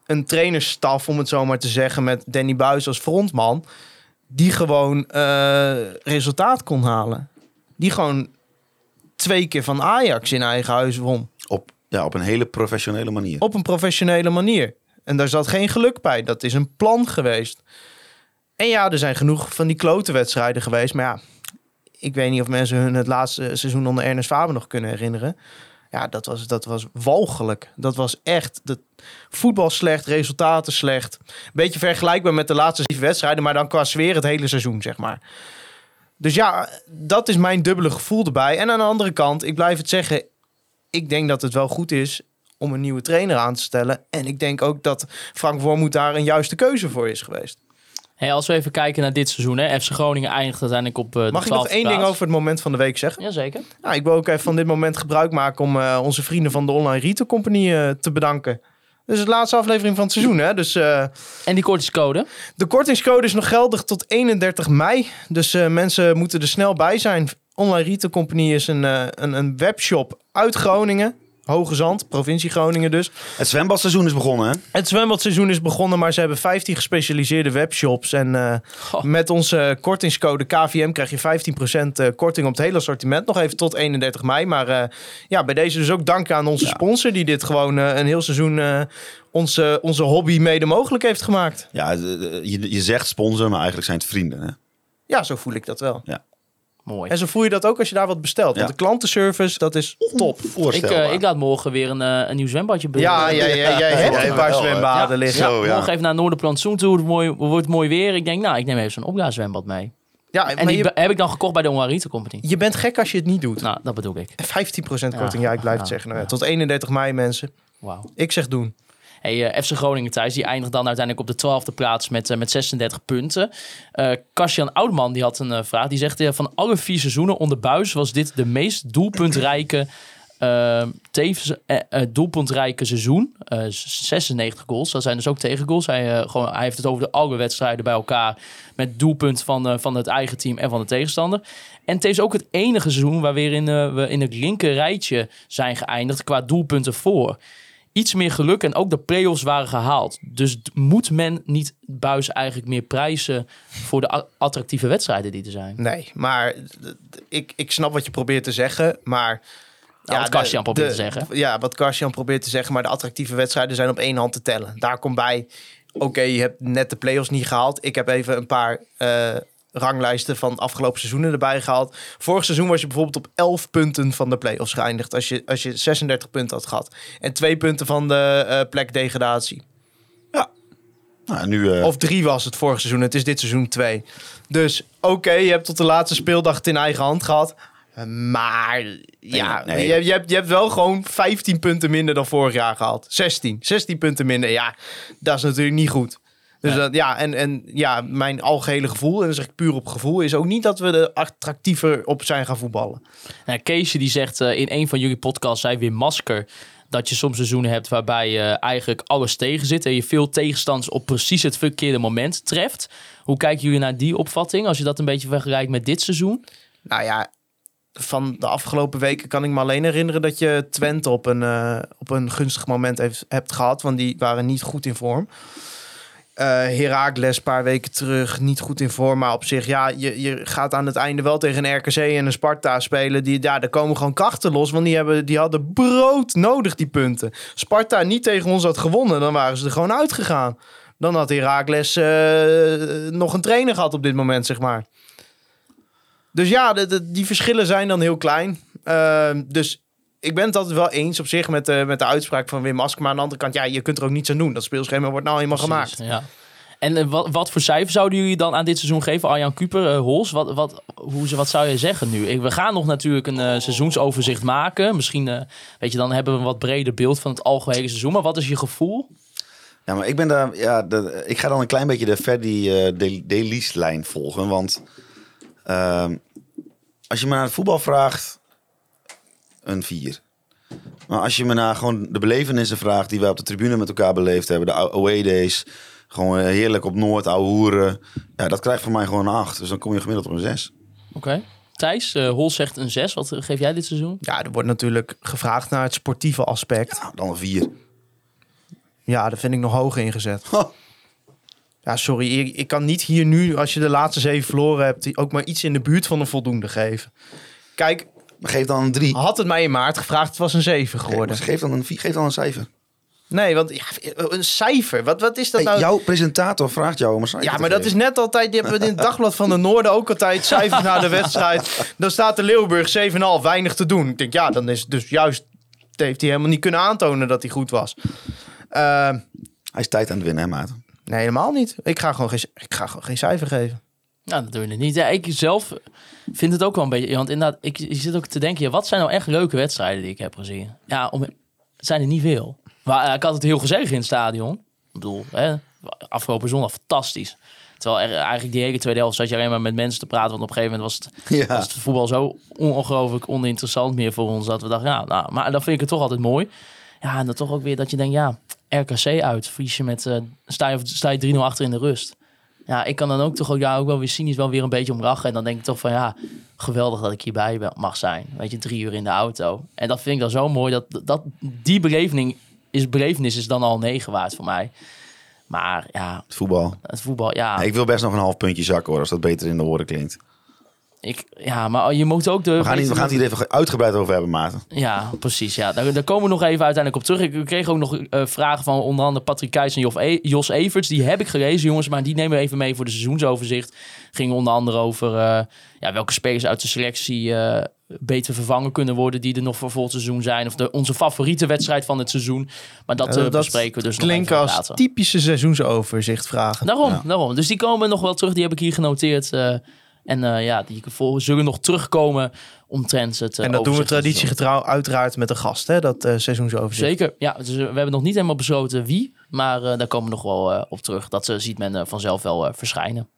een trainersstaf, om het zo maar te zeggen, met Danny Buis als frontman, die gewoon eh, resultaat kon halen. Die gewoon twee keer van Ajax in eigen huis won. Op, ja, op een hele professionele manier. Op een professionele manier. En daar zat geen geluk bij. Dat is een plan geweest. En ja, er zijn genoeg van die klote wedstrijden geweest. Maar ja, ik weet niet of mensen hun het laatste seizoen onder Ernest Faber nog kunnen herinneren. Ja, dat was, dat was walgelijk. Dat was echt... Dat, voetbal slecht, resultaten slecht. Beetje vergelijkbaar met de laatste zeven wedstrijden... maar dan qua sfeer het hele seizoen, zeg maar. Dus ja, dat is mijn dubbele gevoel erbij. En aan de andere kant, ik blijf het zeggen... ik denk dat het wel goed is om een nieuwe trainer aan te stellen. En ik denk ook dat Frank Wormoed daar een juiste keuze voor is geweest. Hey, als we even kijken naar dit seizoen, hè. FC Groningen eindigt uiteindelijk op de Mag ik nog 12e één ding over het moment van de week zeggen? Jazeker. Nou, ik wil ook even van dit moment gebruik maken om eh, onze vrienden van de Online Retail Company eh, te bedanken. Dit is de laatste aflevering van het seizoen, hè? Dus En die kortingscode? de kortingscode is nog geldig tot 31 mei. Dus mensen moeten er snel bij zijn. Online Retail Company is een, een, een webshop uit Groningen. Hoge Zand, provincie Groningen dus. Het zwembadseizoen is begonnen, hè? Het zwembadseizoen is begonnen, maar ze hebben 15 gespecialiseerde webshops. En eh, met onze kortingscode KVM krijg je 15% eh, korting op het hele assortiment. Nog even tot 31 mei. Maar eh, ja, bij deze dus ook dank aan onze sponsor... die dit gewoon eh, een heel seizoen eh, onze, onze hobby mede mogelijk heeft gemaakt. Ja, eh, je, je zegt sponsor, maar eigenlijk zijn het vrienden, hè? Ja, zo voel ik dat wel. Mooi. En zo voel je dat ook als je daar wat bestelt. Want Ja. de klantenservice, dat is top. Ik, eh, ik laat morgen weer een, eh, een nieuw zwembadje be- Ja, ja, ja, jij hebt ja, een paar zwembaden ja. liggen. Zo, ja. Morgen even naar Noorderplantsoen toe. Het wordt mooi, wordt mooi weer. Ik denk, nou, ik neem even zo'n opblaaszwembad mee. Ja, En die je, heb ik dan gekocht bij de Onwarite Company. je bent gek als je het niet doet. Nou, dat bedoel ik. 15% korting, ja, ik blijf het ja, zeggen. Nou ja, tot 31 mei, mensen. Wauw. Ik zeg doen. Hey, eh, FC Groningen thuis, die eindigt dan uiteindelijk op de twaalfde plaats met, eh, met 36 punten. Eh Kassian Oudman die had een eh, vraag. Die zegt, eh, van alle vier seizoenen onder Buis was dit de meest doelpuntrijke, eh, tevens eh, eh, doelpuntrijke seizoen. Eh, 96 goals, dat zijn dus ook tegengoals. Hij, eh, hij heeft het over de alle wedstrijden bij elkaar met doelpunt van, eh, van het eigen team en van de tegenstander. En het is ook het enige seizoen waarin eh, we in het linker rijtje zijn geëindigd qua doelpunten voor iets meer geluk en ook de play-offs waren gehaald. Dus moet men niet Buis eigenlijk meer prijzen voor de attractieve wedstrijden die er zijn? Nee, maar ik, ik snap wat je probeert te zeggen, maar... Nou, wat de- Kassian probeert de- te zeggen. Ja, wat Kassian probeert te zeggen, maar de attractieve wedstrijden zijn op één hand te tellen. Daar komt bij, oké, je hebt net de play-offs niet gehaald. Ik heb even een paar eh, ranglijsten van afgelopen seizoenen erbij gehaald. Vorig seizoen was je bijvoorbeeld op 11 punten van de play-offs geëindigd, als je, als je 36 punten had gehad. En twee punten van de eh, plek degradatie. Nou, nu, eh, Of drie was het vorig seizoen. Het is dit seizoen twee. Dus oké, je hebt tot de laatste speeldag het in eigen hand gehad. Maar ja, nee. Je, je, hebt, je hebt wel gewoon 15 punten minder dan vorig jaar gehad. 16. 16 punten minder. Ja, dat is natuurlijk niet goed. Dus dat, ja, en, en ja, mijn algehele gevoel, en dan zeg ik puur op gevoel, is ook niet dat we er attractiever op zijn gaan voetballen. Nou, Keesje die zegt eh, in een van jullie podcasts, zei weer masker, dat je soms seizoenen hebt waarbij je eigenlijk alles tegen zit en je veel tegenstanders op precies het verkeerde moment treft. Hoe kijken jullie naar die opvatting als je dat een beetje vergelijkt met dit seizoen? Nou ja, van de afgelopen weken kan ik me alleen herinneren dat je Twente op een, eh, op een gunstig moment heeft, hebt gehad. Want die waren niet goed in vorm. Eh Heracles een paar weken terug niet goed in vorm. Maar op zich, ja, je, je gaat aan het einde wel tegen een RKC en een Sparta spelen. Die, ja, daar komen gewoon krachten los. Want die, hebben, die hadden brood nodig, die punten. Sparta niet tegen ons had gewonnen, dan waren ze er gewoon uitgegaan. Dan had Heracles eh nog een trainer gehad op dit moment, zeg maar. Dus ja, de, die verschillen zijn dan heel klein. Ehm, dus ik ben het altijd wel eens op zich met, de met de uitspraak van Wim Ask. Maar aan de andere kant, ja, je kunt er ook niets aan doen. Dat speelschema wordt nou eenmaal gemaakt. Ja. En eh, wat, wat voor cijfer zouden jullie dan aan dit seizoen geven? Arjan Kuper, eh, Hols, wat, wat, hoe, ze- wat zou je zeggen nu? Ik- We gaan nog natuurlijk een seizoensoverzicht maken. Misschien, weet je, dan hebben we een wat breder beeld van het algehele seizoen. Maar wat is je gevoel? Ja, maar ik ben daar. Ja, de, ik ga dan een klein beetje de Ferdi de, Delis-lijn volgen. Want ehm, als je me naar het voetbal vraagt, een 4. Maar als je me naar gewoon de belevenissen vraagt die wij op de tribune met elkaar beleefd hebben, de away days, gewoon eh, heerlijk op Noord, ouwe hoeren. Ja, dat krijgt voor mij gewoon een 8. Dus dan kom je gemiddeld op een 6. Oké. Thijs, eh Hols zegt een 6. Wat eh, geef jij dit seizoen? Ja, er wordt natuurlijk gevraagd naar het sportieve aspect. Nou, dan een 4. Ja, dat vind ik nog hoog ingezet. Oh. Ja, sorry. Ik, ik kan niet hier nu, als je de laatste zeven verloren hebt, die ook maar iets in de buurt van een voldoende geven. Kijk, Maar geef dan een 3. had het mij in maart gevraagd, het was een 7 geworden. Geef dan een, vier- geef dan een cijfer. Nee, want ja, een cijfer, wat, wat is dat Hey, nou? jouw presentator vraagt jou om een cijfer Ja, maar dat is net altijd. Die hebben in het dagblad van de Noorden ook altijd cijfers na de wedstrijd. Dan staat de Leeuwburg 7,5, weinig te doen. Ik denk, ja, dan is het dus juist. Heeft hij helemaal niet kunnen aantonen dat hij goed was. Eh, Hij is tijd aan het winnen, hè, Maarten? nee, helemaal niet. Ik ga gewoon geen, ik ga gewoon geen cijfer geven. Nou, dat doen we niet. Ja, ik zelf vind het ook wel een beetje... Want inderdaad, ik, ik zit ook te denken... Ja, wat zijn nou echt leuke wedstrijden die ik heb gezien? Ja, om, het zijn er niet veel. Maar eh, ik had het heel gezellig in het stadion. Ik bedoel, hè, afgelopen zondag fantastisch. Terwijl er, eigenlijk die hele tweede helft zat je alleen maar met mensen te praten. Want op een gegeven moment was het, Ja. was het voetbal zo ongelooflijk oninteressant meer voor ons. Dat we dachten, ja, nou, maar dan vind ik het toch altijd mooi. Ja, en dan toch ook weer dat je denkt, ja, RKC uit. Verlies je met, eh, sta je, sta je 3-0 achter in de rust. Ja, ik kan dan ook toch ook, ja, ook wel weer cynisch wel weer een beetje om lachen. En dan denk ik toch van ja, geweldig dat ik hierbij mag zijn. Weet je, drie uur in de auto. En dat vind ik dan zo mooi. Dat, dat, die beleving is, belevenis is dan al negen waard voor mij. Maar ja, Het voetbal. het voetbal, ja. Ik wil best nog een half puntje zakken hoor, als dat beter in de oren klinkt. Ik, ja, maar je moet ook de... We gaan, niet, we gaan het hier even uitgebreid over hebben, Maarten. Ja, precies. Ja. Daar, daar komen we nog even uiteindelijk op terug. Ik kreeg ook nog eh, vragen van onder andere Patrick Keijs en Jof E- Jos Everts. Die heb ik gelezen, jongens, maar die nemen we even mee voor de seizoensoverzicht. Ging onder andere over eh, ja, welke spelers uit de selectie eh, beter vervangen kunnen worden die er nog voor volgend seizoen zijn. Of de, onze favoriete wedstrijd van het seizoen. Maar dat, bespreken we dus nog Klinkt even als later. typische seizoensoverzicht vragen. Daarom, daarom. Dus die komen nog wel terug. Die heb ik hier genoteerd. eh, en eh, ja, die vol- zullen nog terugkomen omtrent het eh, en dat doen we traditiegetrouw uiteraard met een gast, hè? Dat eh seizoensoverzicht. Zeker, ja. Dus, eh, we hebben nog niet helemaal besloten wie, maar eh, daar komen we nog wel eh, op terug. Dat eh, ziet men eh, vanzelf wel eh, verschijnen.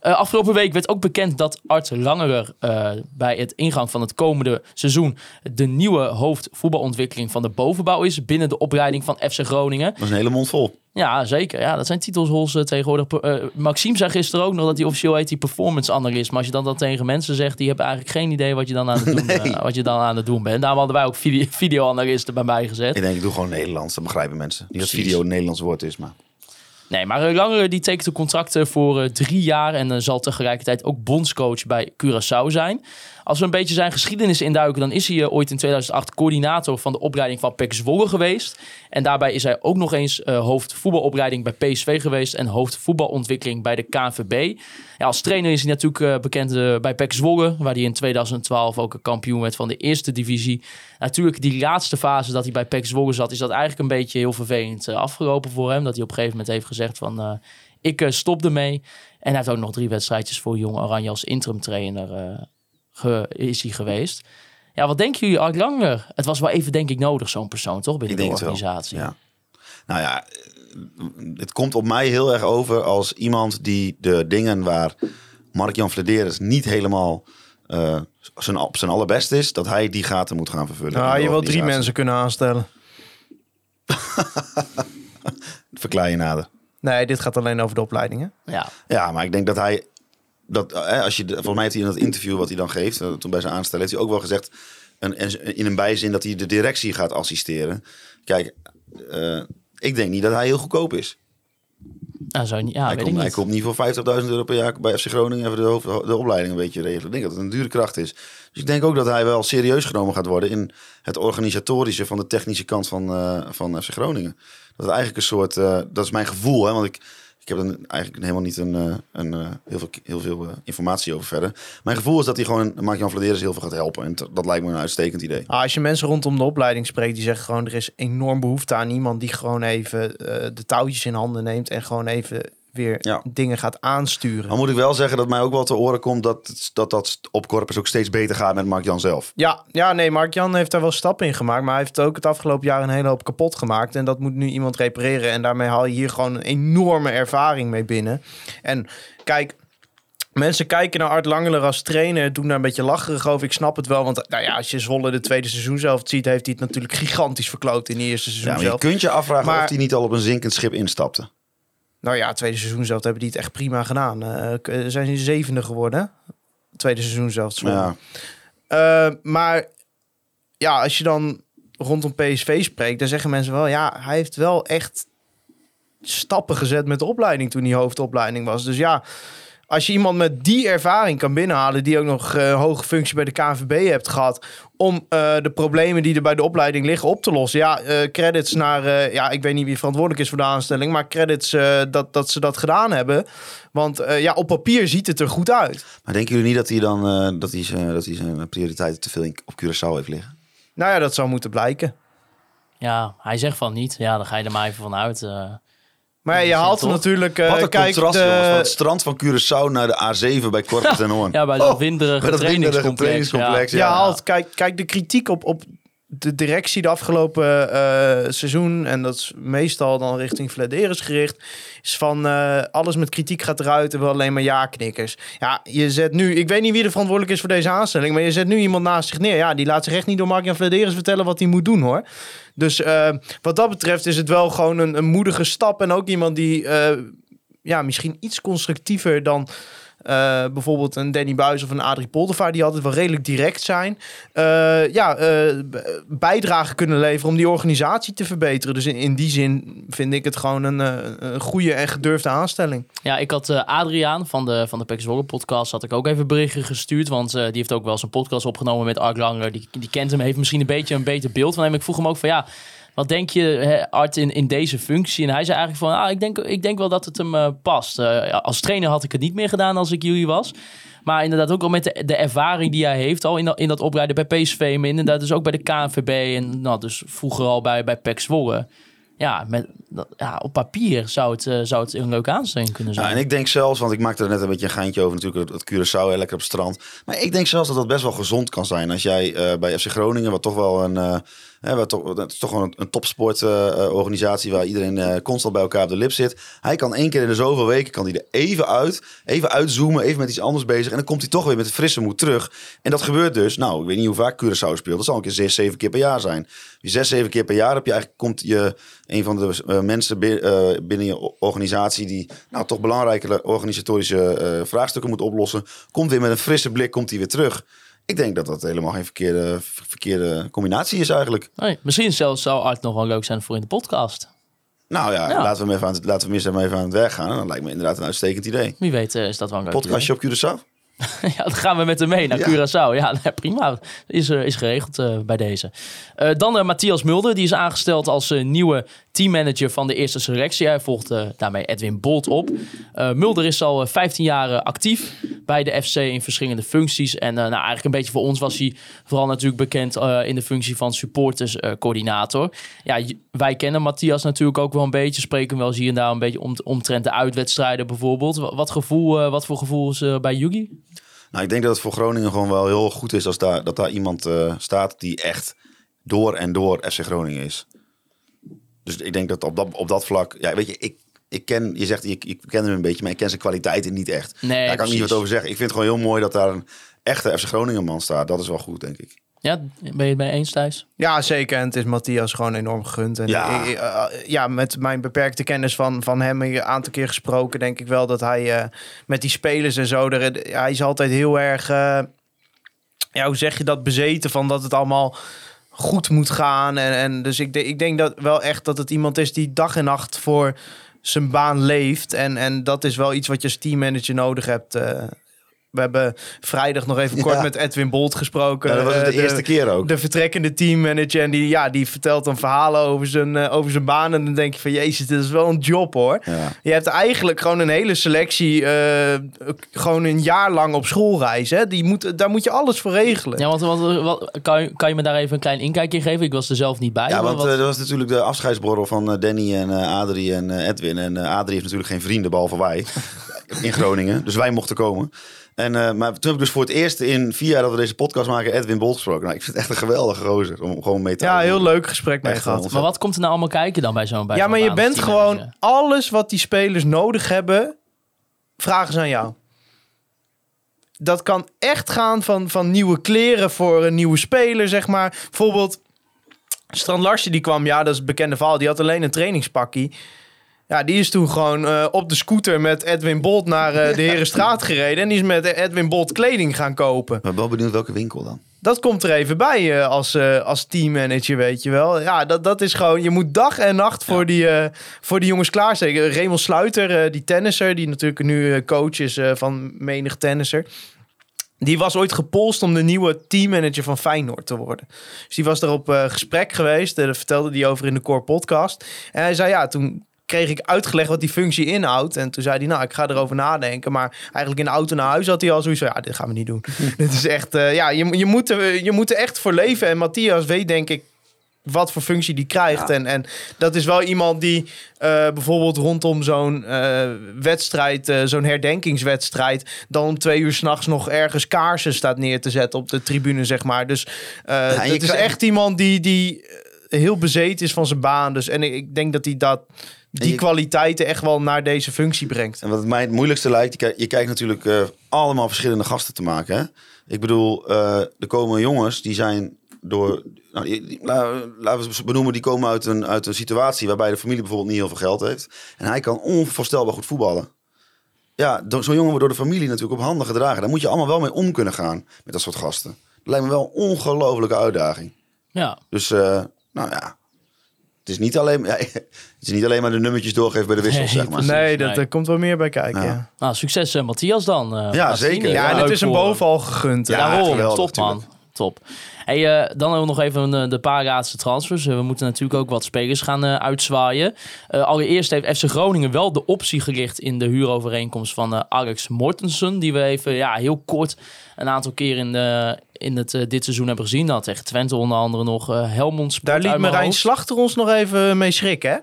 Eh, afgelopen week werd ook bekend dat Art Langerer eh, bij het ingang van het komende seizoen de nieuwe hoofdvoetbalontwikkeling van de bovenbouw is binnen de opleiding van FC Groningen. Dat is een hele mond vol. Ja, zeker. Ja, dat zijn titelshols eh, tegenwoordig. Eh, Maxime zei gisteren ook nog dat hij officieel heet die performance analyst. Maar als je dan dat tegen mensen zegt, die hebben eigenlijk geen idee wat je dan aan het doen, eh, wat je dan aan het doen bent. Daarom hadden wij ook video videoanalisten bij mij gezet. Ik denk, ik doe gewoon Nederlands. Dat begrijpen mensen. Niet dat video een Nederlands woord is, maar... Nee, maar eh, Langere die tekent een contract eh, voor eh, drie jaar en eh, zal tegelijkertijd ook bondscoach bij Curaçao zijn. Als we een beetje zijn geschiedenis induiken, dan is hij eh, ooit in 2008 coördinator van de opleiding van PEC Zwolle geweest. En daarbij is hij ook nog eens eh hoofd bij PSV geweest en hoofd voetbalontwikkeling bij de KNVB. Ja, als trainer is hij natuurlijk eh, bekend bij PEC Zwolle, waar hij in 2012 ook een kampioen werd van de eerste divisie. Natuurlijk, die laatste fase dat hij bij PEC Zwolle zat, is dat eigenlijk een beetje heel vervelend afgelopen voor hem. Dat hij op een gegeven moment heeft gezegd van, ik stop ermee. En hij heeft ook nog drie wedstrijdjes voor Jong Oranje als interim trainer ge- is hij geweest. Ja, wat denken jullie, Art Langer? Het was wel even, denk ik, nodig, zo'n persoon, toch? Binnen Ik denk de het wel. organisatie. Ja. Nou ja, eh, het komt op mij heel erg over als iemand die de dingen waar Mark-Jan Flederis niet helemaal eh, zijn, op zijn allerbest is, dat hij die gaten moet gaan vervullen. Nou, de je wil drie mensen kunnen aanstellen. Verklaar je nader. Nee, dit gaat alleen over de opleidingen. Ja. Ja, maar ik denk dat hij. Dat, eh, als je, volgens mij heeft hij in dat interview wat hij dan geeft, eh, toen bij zijn aanstelling, heeft hij ook wel gezegd, een, en- in een bijzin, dat hij de directie gaat assisteren. Kijk, eh, ik denk niet dat hij heel goedkoop is. Nou, zo, ja, hij, weet ik komt, hij niet. komt niet voor 50.000 euro per jaar bij FC Groningen even de, hoofd- de opleiding een beetje regelen. Ik denk dat het een dure kracht is. Dus ik denk ook dat hij wel serieus genomen gaat worden in het organisatorische van de technische kant van, eh, van FC Groningen. Dat het eigenlijk een soort, dat is mijn gevoel, hè, want ik, ik heb er eigenlijk helemaal niet een, eh, een, eh, heel veel, heel veel eh, informatie over verder. Mijn gevoel is dat hij gewoon Mark-Jan Vladeris heel veel gaat helpen. En dat lijkt me een uitstekend idee. Ah, als je mensen rondom de opleiding spreekt, die zeggen gewoon... er is enorm behoefte aan iemand die gewoon even de touwtjes in handen neemt... en gewoon even weer Ja. dingen gaat aansturen. Dan moet ik wel zeggen dat mij ook wel te oren komt dat dat, dat op Corpus ook steeds beter gaat met Mark-Jan zelf. Ja, ja, nee, Mark-Jan heeft daar wel stappen in gemaakt. Maar hij heeft ook het afgelopen jaar een hele hoop kapot gemaakt. En dat moet nu iemand repareren. En daarmee haal je hier gewoon een enorme ervaring mee binnen. En kijk, mensen kijken naar Art Langeler als trainer. Doen daar een beetje lacherig over. Ik snap het wel. Want nou ja, als je Zwolle de tweede seizoen zelf ziet... heeft hij het natuurlijk gigantisch verkloot in de eerste Ja, seizoen maar je zelf. kunt je afvragen Maar- of hij niet al op een zinkend schip instapte. Nou ja, tweede seizoen zelf hebben die het echt prima gedaan. Eh, zijn ze zevende geworden? Tweede seizoen zelf. Ja, Eh, maar ja, als je dan rondom PSV spreekt, dan zeggen mensen wel, ja, hij heeft wel echt stappen gezet met de opleiding toen hij hoofdopleiding was. Dus ja, als je iemand met die ervaring kan binnenhalen, die ook nog eh, hoge functie bij de KNVB hebt gehad, om eh, de problemen die er bij de opleiding liggen op te lossen. Ja, eh, credits naar, eh, ja, ik weet niet wie verantwoordelijk is voor de aanstelling, maar credits eh, dat, dat ze dat gedaan hebben. Want eh, ja, op papier ziet het er goed uit. Maar denken jullie niet dat hij dan eh, dat hij zijn, dat hij zijn prioriteiten te veel op Curaçao heeft liggen? Nou ja, dat zou moeten blijken. Ja, hij zegt van niet. Ja, dan ga je er maar even van uit. Maar ja, je haalt natuurlijk, eh, Wat een kijk, contrast, de- jongens. Van het strand van Curaçao naar de A7 bij Corpus en Hoorn. Ja, bij dat Oh, winderige bij dat winderige trainingscomplex, trainingscomplex. Ja, Ja, haalt. Kijk, kijk, de kritiek op, op de directie de afgelopen eh, seizoen, en dat is meestal dan richting Vladeris gericht, is van eh, alles met kritiek gaat eruit en wel alleen maar ja-knikkers. Ja, je zet nu, ik weet niet wie er verantwoordelijk is voor deze aanstelling, maar je zet nu iemand naast zich neer. Ja, die laat zich echt niet door Mark-Jan Vladeris vertellen wat hij moet doen hoor. Dus eh, wat dat betreft is het wel gewoon een, een moedige stap en ook iemand die ja, misschien iets constructiever dan eh, bijvoorbeeld een Danny Buis of een Adrie Poldervaart, die altijd wel redelijk direct zijn, eh, ja, b- bijdrage kunnen leveren om die organisatie te verbeteren. Dus in, die zin vind ik het gewoon een, een goede en gedurfde aanstelling. Ja, ik had Adriaan van de, van de Pek Zwolle podcast, had ik ook even berichten gestuurd. Want die heeft ook wel een podcast opgenomen met Art Langer. Die, die kent hem, heeft misschien een beetje een beter beeld van hem. Ik vroeg hem ook van ja, wat denk je Art in, in deze functie? En hij zei eigenlijk van, ah, ik, denk, ik denk wel dat het hem eh, past. Eh, als trainer had ik het niet meer gedaan als ik jullie was. Maar inderdaad ook al met de, de ervaring die hij heeft al in dat, in dat oprijden bij PSV. Maar inderdaad dus ook bij de KNVB en nou, dus vroeger al bij, bij PEC Zwolle. Ja, met, dat- ja, op papier zou het, eh, zou het een leuke aanstelling kunnen zijn. Ja, en ik denk zelfs, want ik maakte er net een beetje een geintje over natuurlijk, het Curaçao, hè, lekker op het strand. Maar ik denk zelfs dat dat best wel gezond kan zijn. Als jij bij FC Groningen, wat toch wel een, dat is toch gewoon een, topsportorganisatie waar iedereen eh, constant bij elkaar op de lip zit. Hij kan één keer in de zoveel weken, kan hij er even uit, even uitzoomen, even met iets anders bezig. En dan komt hij toch weer met een frisse moed terug. En dat gebeurt dus, nou, ik weet niet hoe vaak Curaçao speelt. Dat zal een keer zes, zeven keer per jaar zijn. Je zes, zeven keer per jaar heb je eigenlijk, komt je een van de eh, mensen bi- eh, binnen je organisatie die nou, toch belangrijke organisatorische eh, vraagstukken moet oplossen, komt weer met een frisse blik, komt hij weer terug. Ik denk dat dat helemaal geen verkeerde, ver- verkeerde combinatie is eigenlijk. Nee, misschien zelfs zou Art nog wel leuk zijn voor in de podcast. Nou ja, Ja. laten we hem even aan het, laten we hem even aan het werk gaan. Dat lijkt me inderdaad een uitstekend idee. Wie weet eh, is dat wel een leuk Podcastje op Curaçao? Ja, dan gaan we met hem mee naar Ja. Curaçao. Ja, prima. Is, eh, is geregeld eh, bij deze. Eh, dan Matthias Mulder. Die is aangesteld als nieuwe teammanager van de eerste selectie. Hij volgt daarmee Edwin Bolt op. Mulder is al eh, 15 jaar actief bij de FC in verschillende functies. En nou, eigenlijk een beetje voor ons was hij vooral natuurlijk bekend in de functie van supporterscoördinator. ja, wij kennen Matthias natuurlijk ook wel een beetje. Spreken hem wel eens hier en daar een beetje om, omtrent de uitwedstrijden bijvoorbeeld. Wat, gevoel, wat voor gevoel is bij Yugi? Nou, ik denk dat het voor Groningen gewoon wel heel goed is als daar, dat daar iemand eh, staat die echt door en door FC Groningen is. Dus ik denk dat op dat, op dat vlak, ja, weet je, ik, ik ken, je zegt, ik, ik ken hem een beetje, maar ik ken zijn kwaliteiten niet echt. Nee, Daar kan ik niet wat over zeggen. Ik vind het gewoon heel mooi dat daar een echte FC Groningen man staat. Dat is wel goed, denk ik. Ja, ben je het mee eens, Thijs? Ja, zeker. En het is Matthias gewoon enorm gegund. En Ja. ik- ik- eh, ja, met mijn beperkte kennis van, van hem een aantal keer gesproken, denk ik wel dat hij eh, met die spelers en zo, er, hij is altijd heel erg, eh, ja, hoe zeg je dat, bezeten van dat het allemaal goed moet gaan. En, en dus ik, de- ik denk dat wel echt dat het iemand is die dag en nacht voor zijn baan leeft. En, en dat is wel iets wat je als teammanager nodig hebt. We hebben vrijdag nog even kort Ja. met Edwin Bolt gesproken. Ja, dat was het eh, de eerste keer ook. de vertrekkende teammanager. En die, ja, die vertelt dan verhalen over zijn, eh, over zijn baan. En dan denk je van, jezus, dit is wel een job hoor. Ja. Je hebt eigenlijk gewoon een hele selectie, eh, gewoon een jaar lang op schoolreis. Hè? Die moet, daar moet je alles voor regelen. Ja, want, want wat, kan, je, kan je me daar even een klein inkijkje geven? Ik was er zelf niet bij. Ja, want wat- dat was natuurlijk de afscheidsborrel van Danny en eh, Adrie en eh, Edwin. En eh, Adrie heeft natuurlijk geen vrienden, behalve wij, in Groningen. Dus wij mochten komen. En, eh, maar toen heb ik dus voor het eerst in vier jaar dat we deze podcast maken Edwin Bolt gesproken. Nou, ik vind het echt een geweldige gozer om gewoon mee te Ja, heel leuk gesprek mee gehad. maar wat komt er nou allemaal kijken dan bij zo'n bij Ja, maar je bent gewoon alles wat die spelers nodig hebben, vragen ze aan jou. Dat kan echt gaan van, van nieuwe kleren voor een nieuwe speler, zeg maar. Bijvoorbeeld, Strand Larsen die kwam, ja, dat is het bekende verhaal. Die had alleen een trainingspakkie. Ja, die is toen gewoon eh, op de scooter met Edwin Bolt naar eh, de Herenstraat gereden. En die is met Edwin Bolt kleding gaan kopen. Ben wel benieuwd welke winkel dan. Dat komt er even bij eh, als, eh, als teammanager, weet je wel. Ja, dat, dat is gewoon... Je moet dag en nacht voor, die, eh, voor die jongens klaarsteken. Raymond Sluiter, die tennisser... die natuurlijk nu coach is eh, van menig tennisser... Die was ooit gepolst om de nieuwe teammanager van Feyenoord te worden. Dus die was er op eh, gesprek geweest. Daar vertelde hij over in de Core podcast. En hij zei, ja, toen kreeg ik uitgelegd wat die functie inhoudt. En toen zei hij, nou, ik ga erover nadenken. Maar eigenlijk in de auto naar huis had hij al zoiets van... ja, dit gaan we niet doen. dit is echt... eh, ja, je, je, moet er, je moet er echt voor leven. En Matthias weet, denk ik, wat voor functie die krijgt. En, en dat is wel iemand die eh, bijvoorbeeld rondom zo'n eh, wedstrijd, zo'n herdenkingswedstrijd, dan om twee uur s'nachts nog ergens kaarsen staat neer te zetten op de tribune, zeg maar. Dus het is echt iemand die, die heel bezeten is van zijn baan. Dus, en ik, ik denk dat hij dat, die je- kwaliteiten echt wel naar deze functie brengt. En wat mij het moeilijkste lijkt, je kijkt, je kijkt natuurlijk eh, allemaal verschillende gasten te maken. Hè? Ik bedoel, eh er komen jongens die zijn door. Nou, die- die- la- laten we ze benoemen, die komen uit een, uit een situatie waarbij de familie bijvoorbeeld niet heel veel geld heeft. En hij kan onvoorstelbaar goed voetballen. Ja, zo'n jongen wordt door de familie natuurlijk op handen gedragen. Daar moet je allemaal wel mee om kunnen gaan met dat soort gasten. Dat lijkt me wel een ongelofelijke uitdaging. Ja, Dus, eh, nou ja. Het is, niet alleen, ja, het is niet alleen maar de nummertjes doorgeven bij de wissels, Nee, zeg maar. nee, dat, nee. er komt wel meer bij kijken. Ja. Ja, nou, succes eh, Matthias dan. eh, Ja, zeker. ja, en het is hem. bovenal gegund. Ja, Daarom, geweldig, top man. Top. Hey, eh, dan hebben we nog even de paar laatste transfers. We moeten natuurlijk ook wat spelers gaan uitzwaaien. Eh, allereerst heeft FC Groningen wel de optie gericht in de huurovereenkomst van Alex Mortensen. Die we even ja, heel kort een aantal keer in, de, in het, eh, dit seizoen hebben gezien. Dat tegen Twente onder andere nog eh Helmond Sport Daar liet Marijn hoofd. Slachter ons nog even mee schrikken, hè?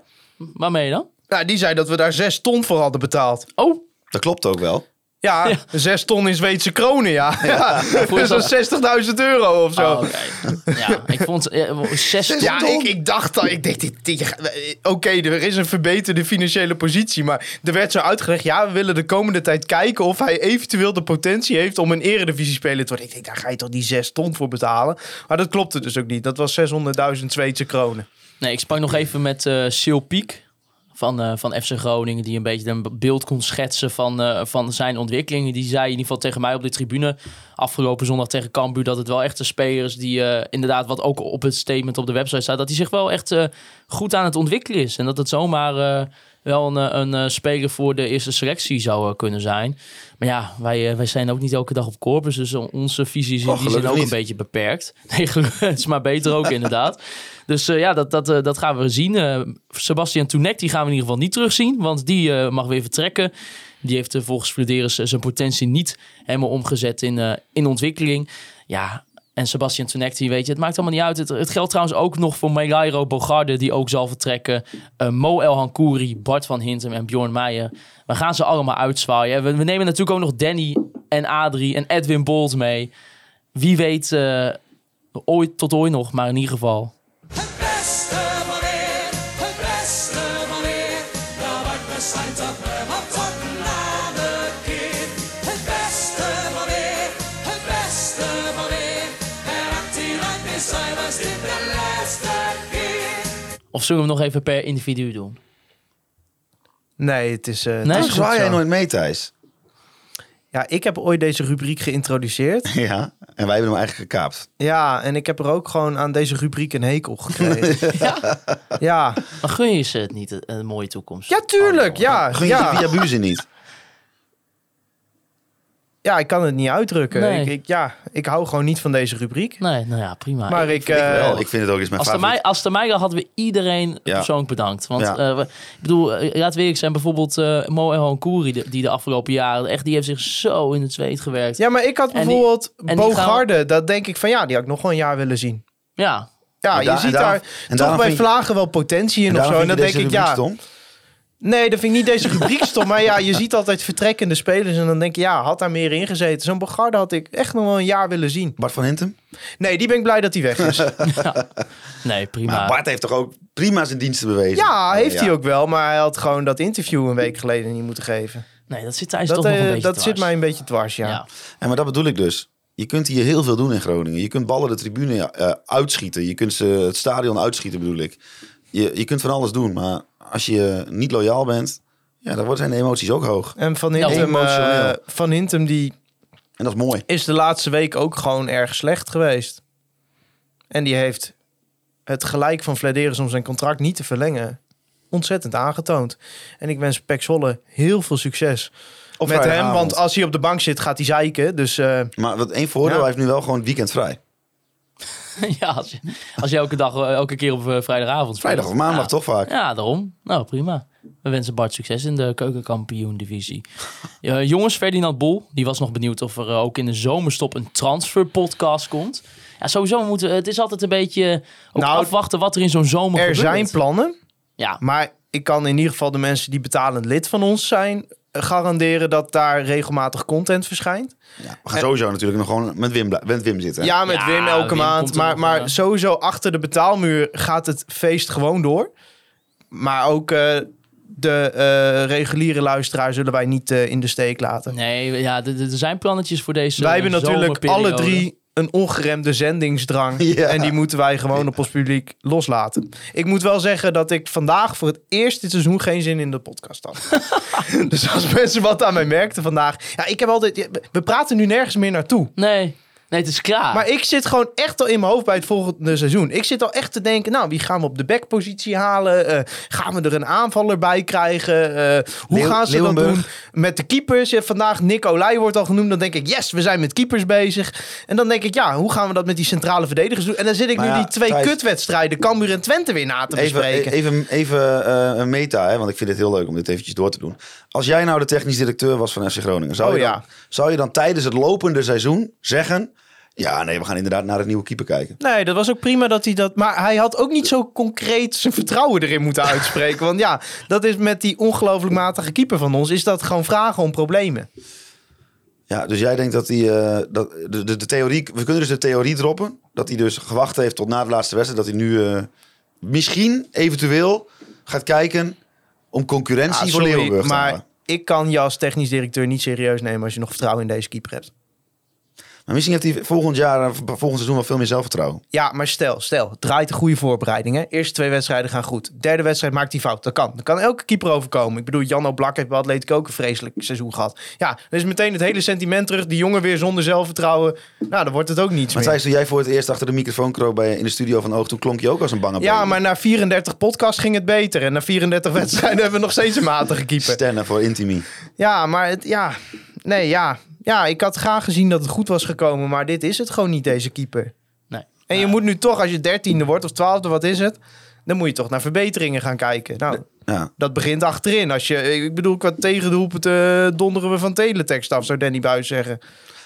Waarmee dan? Nou, die zei dat we daar zes ton voor hadden betaald. Oh, Dat klopt ook wel. Ja, zes ton in Zweedse kronen, ja. ja. is Dus dat is 60.000 euro of zo. oh, oké. Ja, ik vond eh, zes Ja, ton. ik, ik dacht al, ik dit, dit- oké, er is een verbeterde financiële positie, maar er werd zo uitgelegd, ja, we willen de komende tijd kijken of hij eventueel de potentie heeft om een eredivisie-speler te worden. Ik denk, daar ga je toch die zes ton voor betalen? Maar dat klopte dus ook niet. Dat was 600.000 Zweedse kronen. Nee, ik sprak nog even met eh Sil Piek van, eh, van FC Groningen, die een beetje een beeld kon schetsen van, eh, van zijn ontwikkeling. Die zei in ieder geval tegen mij op de tribune afgelopen zondag tegen Cambuur dat het wel echt een speler is die eh, inderdaad, wat ook op het statement op de website staat, dat hij zich wel echt goed aan het ontwikkelen is. En dat het zomaar wel een, eh, een eh, speler voor de eerste selectie zou eh, kunnen zijn. Maar ja, wij, wij zijn ook niet elke dag op Corpus, dus onze visie is in Oh, die zin gelukkig ook een beetje beperkt. Nee, het is maar beter ook inderdaad. Dus ja, dat, dat, dat gaan we zien. Eh, Sebastian Toenek, die gaan we in ieder geval niet terugzien. Want die mag weer vertrekken. Die heeft volgens Flederis eh, zijn potentie niet helemaal omgezet in, in ontwikkeling. Ja, en Sebastian Toenek, die weet je, het maakt allemaal niet uit. Het, geldt trouwens ook nog voor Melairo Bogarde, die ook zal vertrekken. Eh, Mo El Hankouri, Bart van Hintem en Bjorn Meijer. We gaan ze allemaal uitzwaaien. We, we nemen natuurlijk ook nog Danny en Adrie en Edwin Bolt mee. Wie weet, eh, ooit tot ooit nog, maar in ieder geval. Of zullen we hem nog even per individu doen? Nee, het is... eh, het Nee? is zwaai jij nooit mee, Thijs? Ja, ik heb ooit deze rubriek geïntroduceerd. Ja, en wij hebben hem eigenlijk gekaapt. Ja, en ik heb er ook gewoon aan deze rubriek een hekel gekregen. ja. Maar gun je ze het niet, een, een mooie toekomst? ja, tuurlijk. Ja, Gun je ja. die via Buzen niet? Ja, ik kan het niet uitdrukken. Nee. Ik, ik, ja, ik hou gewoon niet van deze rubriek. Nee, nou ja, prima. Maar ik... Ik eh, wel. Ik vind het ook eens mijn als, favoriet. mij, als het aan mij hadden we iedereen Ja. persoonlijk bedankt. Want Ja. eh, ik bedoel, eh, laat eerlijk zijn, bijvoorbeeld Mo El Hankouri, die, die de afgelopen jaren, echt, die heeft zich zo in het zweet gewerkt. Ja, Ja, maar ik had En die- bijvoorbeeld en gaan- Bogarde. Dat denk ik van ja, die had ik nog wel een jaar willen zien. Ja, En je daar- en ziet daar en toch bij vind Vlagen wel potentie in En of zo. En dan denk ik, ja... stom? Nee, dat vind ik niet deze rubriek stom. Maar ja, je ziet altijd vertrekkende spelers. En dan denk je, ja, had daar meer in gezeten. Zo'n Bogarde had ik echt nog wel een jaar willen zien. Bart van Hintem? Nee, die ben ik blij dat hij weg is. Nee, prima. Maar Bart heeft toch ook prima zijn diensten bewezen? Ja, heeft Ja. hij ook wel. Maar hij had gewoon dat interview een week geleden niet moeten geven. nee, dat zit thuis Dat, toch nog een eh, beetje dat dwars. zit mij een beetje dwars, ja. Ja. En maar dat bedoel ik dus. Je kunt hier heel veel doen in Groningen. Je kunt ballen de tribune eh, uitschieten. Je kunt ze het stadion uitschieten, bedoel ik. Je, je kunt van alles doen, maar als je niet loyaal bent, ja, dan worden zijn de emoties ook hoog. En Van Hintem, eh, van Hintem die En dat is mooi. is de laatste week ook gewoon erg slecht geweest. En die heeft het gelijk van Vladeris om zijn contract niet te verlengen ontzettend aangetoond. En ik wens Pek Zwolle heel veel succes Op met hem. Want als hij op de bank zit, gaat hij zeiken. Dus eh, Maar wat één voordeel, Ja. hij heeft nu wel gewoon weekend vrij. ja, als je, als je elke dag, eh, elke keer op eh, vrijdagavond speelt. Vrijdag of maandag Ja. toch vaak? Ja, daarom. Nou, prima. We wensen Bart succes in de keukenkampioen-divisie. Eh, jongens, Ferdinand Bol, die was nog benieuwd of er ook in de zomerstop een transferpodcast komt. Ja, sowieso moeten we- het is altijd een beetje ook Nou, afwachten wat er in zo'n zomer er gebeurt. zijn plannen. Ja, Maar ik kan in ieder geval de mensen die betalend lid van ons zijn... garanderen dat daar regelmatig content verschijnt. Ja, we gaan sowieso natuurlijk nog gewoon met Wim, met Wim zitten. Ja, met Ja, Wim elke Wim maand. Maar, maar sowieso achter de betaalmuur gaat het feest gewoon door. Maar ook eh, de eh, reguliere luisteraar zullen wij niet eh, in de steek laten. nee, ja, er zijn plannetjes voor deze wij hebben natuurlijk alle drie een ongeremde zendingsdrang. Ja. En die moeten wij gewoon op ons publiek loslaten. Ik moet wel zeggen dat ik vandaag voor het eerst dit seizoen geen zin in de podcast had. dus als mensen wat aan mij merkten vandaag. Ja, ik heb altijd. We praten nu nergens meer naartoe. Nee, nee, het is klaar. Maar ik zit gewoon echt al in mijn hoofd bij het volgende seizoen. Ik zit al echt te denken, nou, wie gaan we op de backpositie halen? Eh, gaan we er een aanvaller bij krijgen? Eh, hoe Leeuw- gaan ze dat doen? Met de keepers. Ja, vandaag Nick Olij wordt al genoemd. Dan denk ik, yes, we zijn met keepers bezig. En dan denk ik, ja, hoe gaan we dat met die centrale verdedigers doen? En dan zit ik Maar nu ja, die twee kutwedstrijden, Cambuur en Twente, weer na te Even, bespreken. even, even eh, een meta, hè, want ik vind het heel leuk om dit eventjes door te doen. Als jij nou de technisch directeur was van FC Groningen, zou, Oh, je, dan, ja. zou je dan tijdens het lopende seizoen zeggen... Ja, nee, we gaan inderdaad naar het nieuwe keeper kijken. Nee, dat was ook prima dat hij dat. Maar hij had ook niet zo concreet zijn vertrouwen erin moeten uitspreken. Want ja, dat is met die ongelooflijk matige keeper van ons. Is dat gewoon vragen om problemen? Ja, dus jij denkt dat hij... eh, dat, de, de, de theorie, we kunnen dus de theorie droppen. Dat hij dus gewacht heeft tot na de laatste wedstrijd. Dat hij nu eh, misschien, eventueel, gaat kijken om concurrentie Ah, voor Leeuwenburg maar ik kan je als technisch directeur niet serieus nemen als je nog vertrouwen in deze keeper hebt. Maar misschien heeft hij volgend jaar, volgend seizoen wel veel meer zelfvertrouwen. Ja, maar stel, stel, draait een goede voorbereiding. Hè? Eerste twee wedstrijden gaan goed. Derde wedstrijd maakt hij fout. Dat kan. Dat kan elke keeper overkomen. Ik bedoel, Jan Oblak heeft bij Atletico ook een vreselijk seizoen gehad. Ja, dan is meteen het hele sentiment terug. Die jongen weer zonder zelfvertrouwen. Nou, dan wordt het ook niets Maar meer. Thijs, toen jij voor het eerst achter de microfoon kroop bij, in de studio van Oog, toen klonk je ook als een bange Ja, maar na 34 podcasts ging het beter. En na 34 wedstrijden hebben we nog steeds een matige keeper. Stennen voor Intimi. Ja, maar het, ja. Nee, ja. Ja, ik had graag gezien dat het goed was gekomen. Maar dit is het gewoon niet, deze keeper. Nee. En je moet nu toch, als je dertiende wordt of twaalfde, wat is het? Dan moet je toch naar verbeteringen gaan kijken. Nou, Ja. dat begint achterin. Als je, ik bedoel, qua tegendoelpunten donderen we van teletext af, zou Danny Buis zeggen.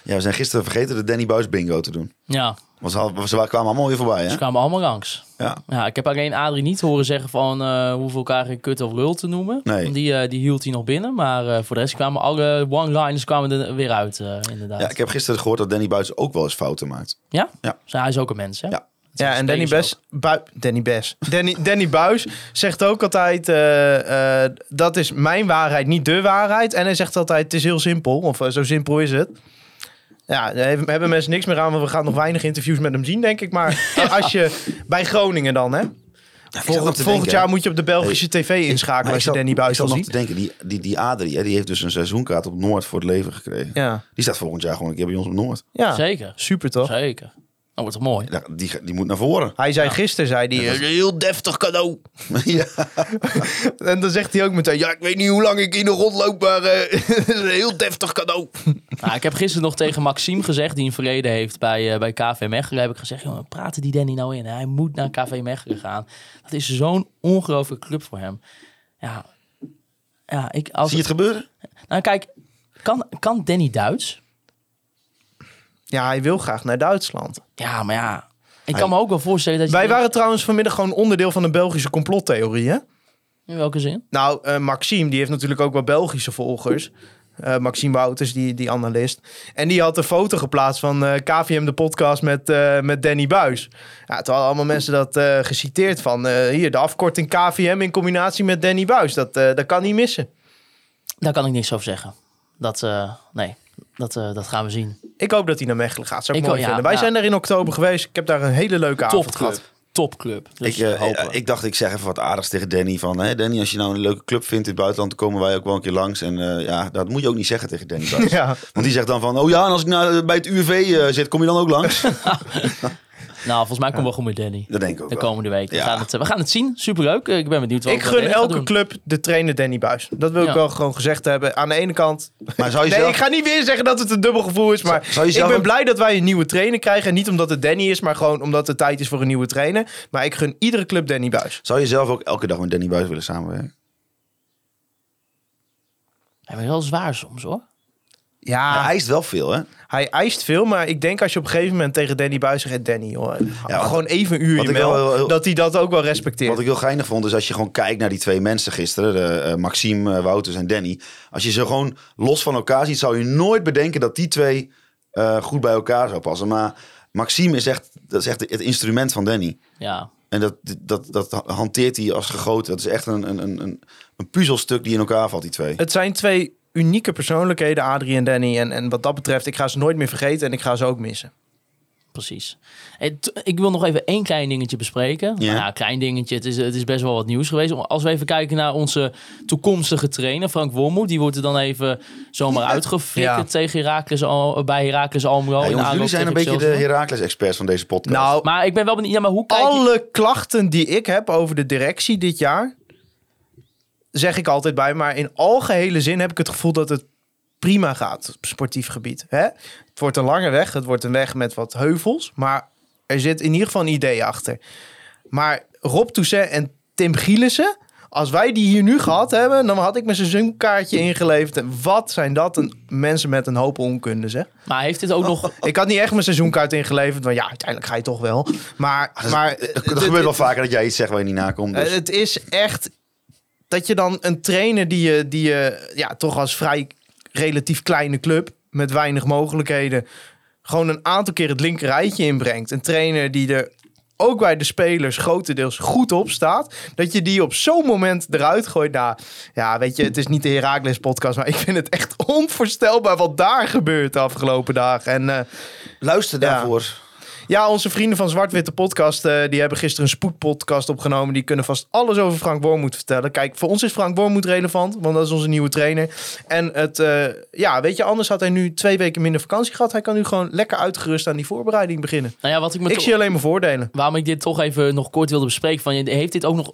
ja, we zijn gisteren vergeten de Danny Buis bingo te doen. Ja, Want ze, ze kwamen allemaal weer voorbij, ze hè? kwamen allemaal langs. Ja. Ja, ik heb alleen Adrie niet horen zeggen van eh hoeveel elkaar geen kut of lul te noemen. Nee. Die, eh, die hield hij nog binnen. Maar eh, voor de rest kwamen alle one-liners kwamen er weer uit, eh, inderdaad. ja, ik heb gisteren gehoord dat Danny Buis ook wel eens fouten maakt. Ja? Ja. Dus hij is ook een mens, hè? Ja. Ja, en Danny Bes, Bui- Danny Bes, Danny, Danny Buis zegt ook altijd, eh, eh, dat is mijn waarheid, niet de waarheid. En hij zegt altijd, het is heel simpel, of zo simpel is het. Ja, daar hebben mensen niks meer aan, want we gaan nog weinig interviews met hem zien, denk ik. Maar als je bij Groningen dan, hè? Ja, Volgend, volgend jaar moet je op de Belgische tv inschakelen ik als je Danny Buis al nog ziet. te denken, die, die, die Adrie, hè, die heeft dus een seizoenkaart op Noord voor het leven gekregen. Ja, Die staat volgend jaar gewoon een keer bij ons op Noord. ja. Zeker. super toch? Zeker. Dat wordt toch mooi? Ja, die, die moet naar voren. Hij zei gisteren, zei hij, een heel deftig cadeau. ja. En dan zegt hij ook meteen, ja, ik weet niet hoe lang ik hier nog rondloop, maar eh, het is een heel deftig cadeau. Nou, ik heb gisteren nog tegen Maxime gezegd, die een verleden heeft bij, eh, bij KV Mechelen. Heb ik gezegd, jongen, praten die Danny nou in? Hij moet naar KV Mechelen gaan. Dat is zo'n ongelooflijke club voor hem. Ja, ja ik, als, Zie je het gebeuren? nou kijk, kan, kan Danny Duits? Ja, hij wil graag naar Duitsland. Ja, maar ja, ik kan me ook wel voorstellen dat je... Wij waren trouwens vanmiddag gewoon onderdeel van een Belgische complottheorie, hè? In welke zin? Nou, eh, Maxime, die heeft natuurlijk ook wel Belgische volgers. Eh, Maxime Wouters, die, die analist. En die had een foto geplaatst van eh, KVM, de podcast met, eh, met Danny Buis. Ja, toen hadden allemaal mensen dat eh, geciteerd van... eh, hier, de afkorting KVM in combinatie met Danny Buis. Dat, eh, dat kan niet missen. Daar kan ik niks over zeggen. Dat, eh, nee, dat, eh, dat gaan we zien. Ik hoop dat hij naar Mechelen gaat. Zou ik, Ik mooi ja, vinden. Wij ja. zijn daar in oktober geweest. Ik heb daar een hele leuke avond Topclub. gehad. topclub. Dus ik, eh, ik dacht, ik zeg even wat aardigs tegen Danny. Van, hè, Danny, als je nou een leuke club vindt in het buitenland, dan komen wij ook wel een keer langs. En eh, ja, dat moet je ook niet zeggen tegen Danny. Ja. Want die zegt dan van, oh ja, en als ik nou bij het UWV eh, zit, kom je dan ook langs? nou, volgens mij komen we goed met Danny. dat denk ik ook De wel. komende week. We, Ja. gaan het, we gaan het zien. Superleuk. Ik ben benieuwd wat Ik gun elke club de trainer Danny Buis. Dat wil ik Ja. wel gewoon gezegd hebben. Aan de ene kant... Maar zou je Nee, zelf- ik ga niet weer zeggen dat het een dubbel gevoel is. Maar zou je ik zelf ben ook- blij dat wij een nieuwe trainer krijgen. En niet omdat het Danny is, maar gewoon omdat het tijd is voor een nieuwe trainer. Maar ik gun iedere club Danny Buis. Zou je zelf ook elke dag met Danny Buis willen samenwerken? Hij is wel zwaar soms hoor. Ja, Hij eist wel veel, hè? hij eist veel. Maar ik denk als je op een gegeven moment tegen Danny Buis zegt... "Hey, Danny, hoor, wat- gewoon even een mel, wel heel- Dat hij dat ook wel respecteert. Wat ik heel geinig vond, is als je gewoon kijkt naar die twee mensen gisteren, de, eh, Maxime, eh, Wouters en Danny. Als je ze gewoon los van elkaar ziet, zou je nooit bedenken dat die twee eh, goed bij elkaar zou passen. Maar Maxime is echt, dat is echt het instrument van Danny. Ja. En dat, dat, dat hanteert hij als gegoten. Dat is echt een, een, een, een- een puzzelstuk die in elkaar valt, die twee. Het zijn twee unieke persoonlijkheden, Adrie en Danny. En, en wat dat betreft, ik ga ze nooit meer vergeten en ik ga ze ook missen. Precies. Ik wil nog even één klein dingetje bespreken. Ja. Nou ja, klein dingetje. Het is, het is best wel wat nieuws geweest. Als we even kijken naar onze toekomstige trainer, Frank Wormoed. Die wordt er dan even zomaar uitgeflikkerd Ja. tegen Heracles, Al- bij Heracles Almelo. Ja, jongens, jullie zijn een beetje de Excelsior. Heracles-experts van deze podcast. Nou, Maar ik ben wel benieuwd. Ja, maar hoe kijk je... alle klachten die ik heb over de directie dit jaar, zeg ik altijd bij. Maar in algehele zin heb ik het gevoel dat het prima gaat op sportief gebied. Hè? Het wordt een lange weg. Het wordt een weg met wat heuvels. Maar er zit in ieder geval een idee achter. Maar Rob Toussaint en Tim Gielissen... Als wij die hier nu gehad hebben, dan had ik mijn seizoenkaartje ingeleverd. En wat zijn dat een, mensen met een hoop onkunde, zeg. Maar heeft dit ook nog... Ik had niet echt mijn seizoenkaart ingeleverd, want ja, uiteindelijk ga je toch wel. Maar, maar Ah, dat, dat gebeurt wel vaker dat jij iets zegt waar je niet nakomt. eh, Dus. Het is echt dat je dan een trainer die je, die je ja, toch als vrij relatief kleine club met weinig mogelijkheden gewoon een aantal keer het linkerrijtje inbrengt. Een trainer die er ook bij de spelers grotendeels goed op staat. Dat je die op zo'n moment eruit gooit. Nou, ja, weet je, het is niet de Heracles podcast, maar ik vind het echt onvoorstelbaar wat daar gebeurt de afgelopen dagen. En eh, Luister daarvoor. ja, onze vrienden van Zwart-Witte Podcast, eh, die hebben gisteren een spoedpodcast opgenomen. Die kunnen vast alles over Frank Wormoed vertellen. Kijk, voor ons is Frank Wormoed relevant, want dat is onze nieuwe trainer. En het, eh, ja, weet je, anders had hij nu twee weken minder vakantie gehad. Hij kan nu gewoon lekker uitgerust aan die voorbereiding beginnen. Nou ja, wat ik me Ik zie alleen maar voordelen. Waarom ik dit toch even nog kort wilde bespreken. Van, je- heeft dit ook nog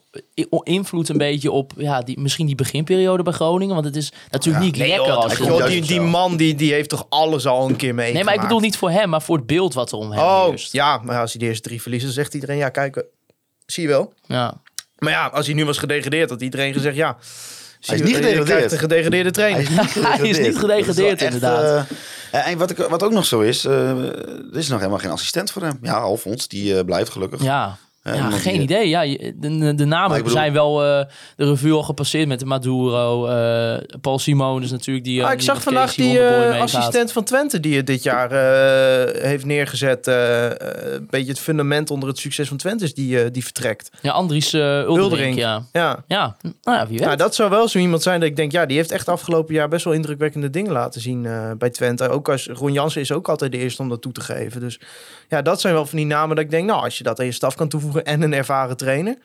invloed een beetje op ja, die, misschien die beginperiode bij Groningen? Want het is natuurlijk niet lekker als Joh, die, die man die, die heeft toch alles al een keer mee. Nee, maar ik bedoel niet voor hem, maar voor het beeld wat er om hem Oh, ja, maar als hij de eerste drie verliest, dan zegt iedereen, ja, kijk, eh, zie je wel. Ja. Maar ja, als hij nu was gedegradeerd, had iedereen gezegd, ja. zie is je, niet gedegradeerd. krijgt een gedegradeerde trainer. Hij is niet gedegradeerd, is wel inderdaad. eh, en wat, ik, wat ook nog zo is, eh, er is nog helemaal geen assistent voor hem. Ja, Alfons, die eh, blijft gelukkig. Ja. Hè, Ja, geen die- idee. Ja, de, de, de namen bedoel- zijn wel eh, de revue al gepasseerd met de Maduro. eh, Paul Simon is natuurlijk die. eh, Ah, ik die zag vandaag Casey die eh, assistent van Twente die het dit jaar eh, heeft neergezet. eh, eh, een beetje het fundament onder het succes van Twente is die, eh, die vertrekt. Ja, Andries eh Uldering. Uldering. Ja. Ja. ja, nou ja, wie weet. Nou, dat zou wel zo iemand zijn dat ik denk, ja, die heeft echt afgelopen jaar best wel indrukwekkende dingen laten zien eh, bij Twente. Ook als Ron Jansen is ook altijd de eerste om dat toe te geven. Dus ja, dat zijn wel van die namen dat ik denk, nou, als je dat aan je staf kan toevoegen en een ervaren trainer,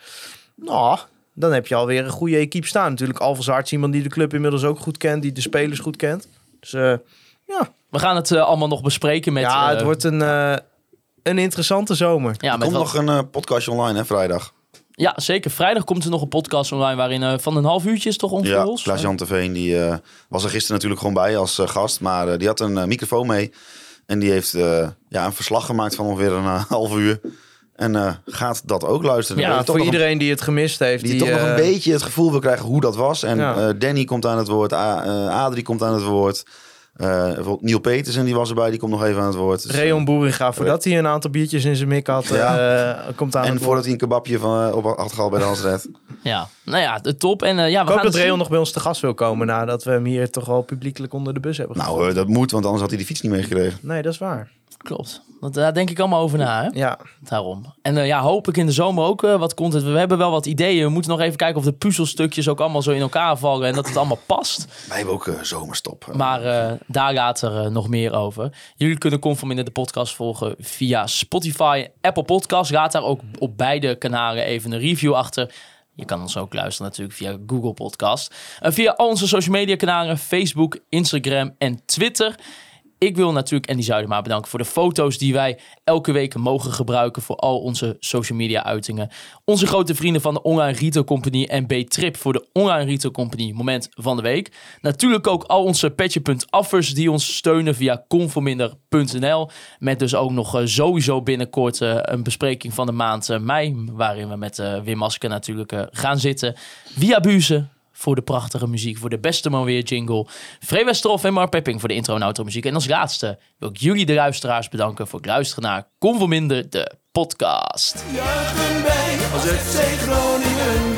nou, dan heb je alweer een goede equipe staan. Natuurlijk Alvas Arts, iemand die de club inmiddels ook goed kent, die de spelers goed kent. Dus eh, ja, We gaan het eh, allemaal nog bespreken met... ja, het eh, wordt een, eh, een interessante zomer. ja, Er met komt wat- nog een podcastje online, hè, vrijdag. ja, zeker. Vrijdag komt er nog een podcast online waarin eh, van een half uurtje is toch ongeveer Ja, Ros? Klaas-Jan Terveen, die eh, was er gisteren natuurlijk gewoon bij als eh, gast. Maar eh, die had een microfoon mee. En die heeft eh, ja, een verslag gemaakt van ongeveer een half uur. En eh, gaat dat ook luisteren. Ja, voor een- iedereen die het gemist heeft. Die, toch nog eh, een beetje het gevoel wil krijgen hoe dat was. En Ja. eh, Danny komt aan het woord. Eh, Adrie komt aan het woord. Eh, bijvoorbeeld Neil Petersen, die was erbij. Die komt nog even aan het woord. Dus, Reon Boeringa, voordat hij een aantal biertjes in zijn mik had, Ja. eh, komt aan en het voordat hij een kebabje van, eh, op had gehaald bij de Hansred. Ja, nou ja, de top. En eh, ja, we Ik hoop gaan dat Reon nog bij ons te gast wil komen nadat we hem hier toch al publiekelijk onder de bus hebben. nou, eh, dat moet, want anders had hij die fiets niet meegekregen. Nee, dat is waar. Klopt. Want daar denk ik allemaal over na, hè? Ja, Daarom. En eh, ja, hoop ik in de zomer ook eh, wat content. We hebben wel wat ideeën. We moeten nog even kijken of de puzzelstukjes ook allemaal zo in elkaar vallen en dat het allemaal past. Wij hebben ook eh, zomerstop. Maar eh, daar later eh, nog meer over. Jullie kunnen Conforminder de podcast volgen via Spotify, Apple Podcasts. Laat daar ook op beide kanalen even een review achter. Je kan ons ook luisteren natuurlijk via Google Podcast. En via al onze social media kanalen, Facebook, Instagram en Twitter. Ik wil natuurlijk Andy Zuidema bedanken voor de foto's die wij elke week mogen gebruiken voor al onze social media uitingen. Onze grote vrienden van de Online Retail Company en B-Trip voor de Online Retail Company moment van de week. Natuurlijk ook al onze petje.affers die ons steunen via conforminder.nl. Met dus ook nog eh, sowieso binnenkort eh, een bespreking van de maand eh, mei. Waarin we met Wim Masker natuurlijk gaan zitten. Via Buzen voor de prachtige muziek, voor de beste man weer jingle. Free en Mark Pepping voor de intro en outro muziek. En als laatste wil ik jullie de luisteraars bedanken voor het luisteren naar Conforminder, de podcast. Juichen wij als FC Groningen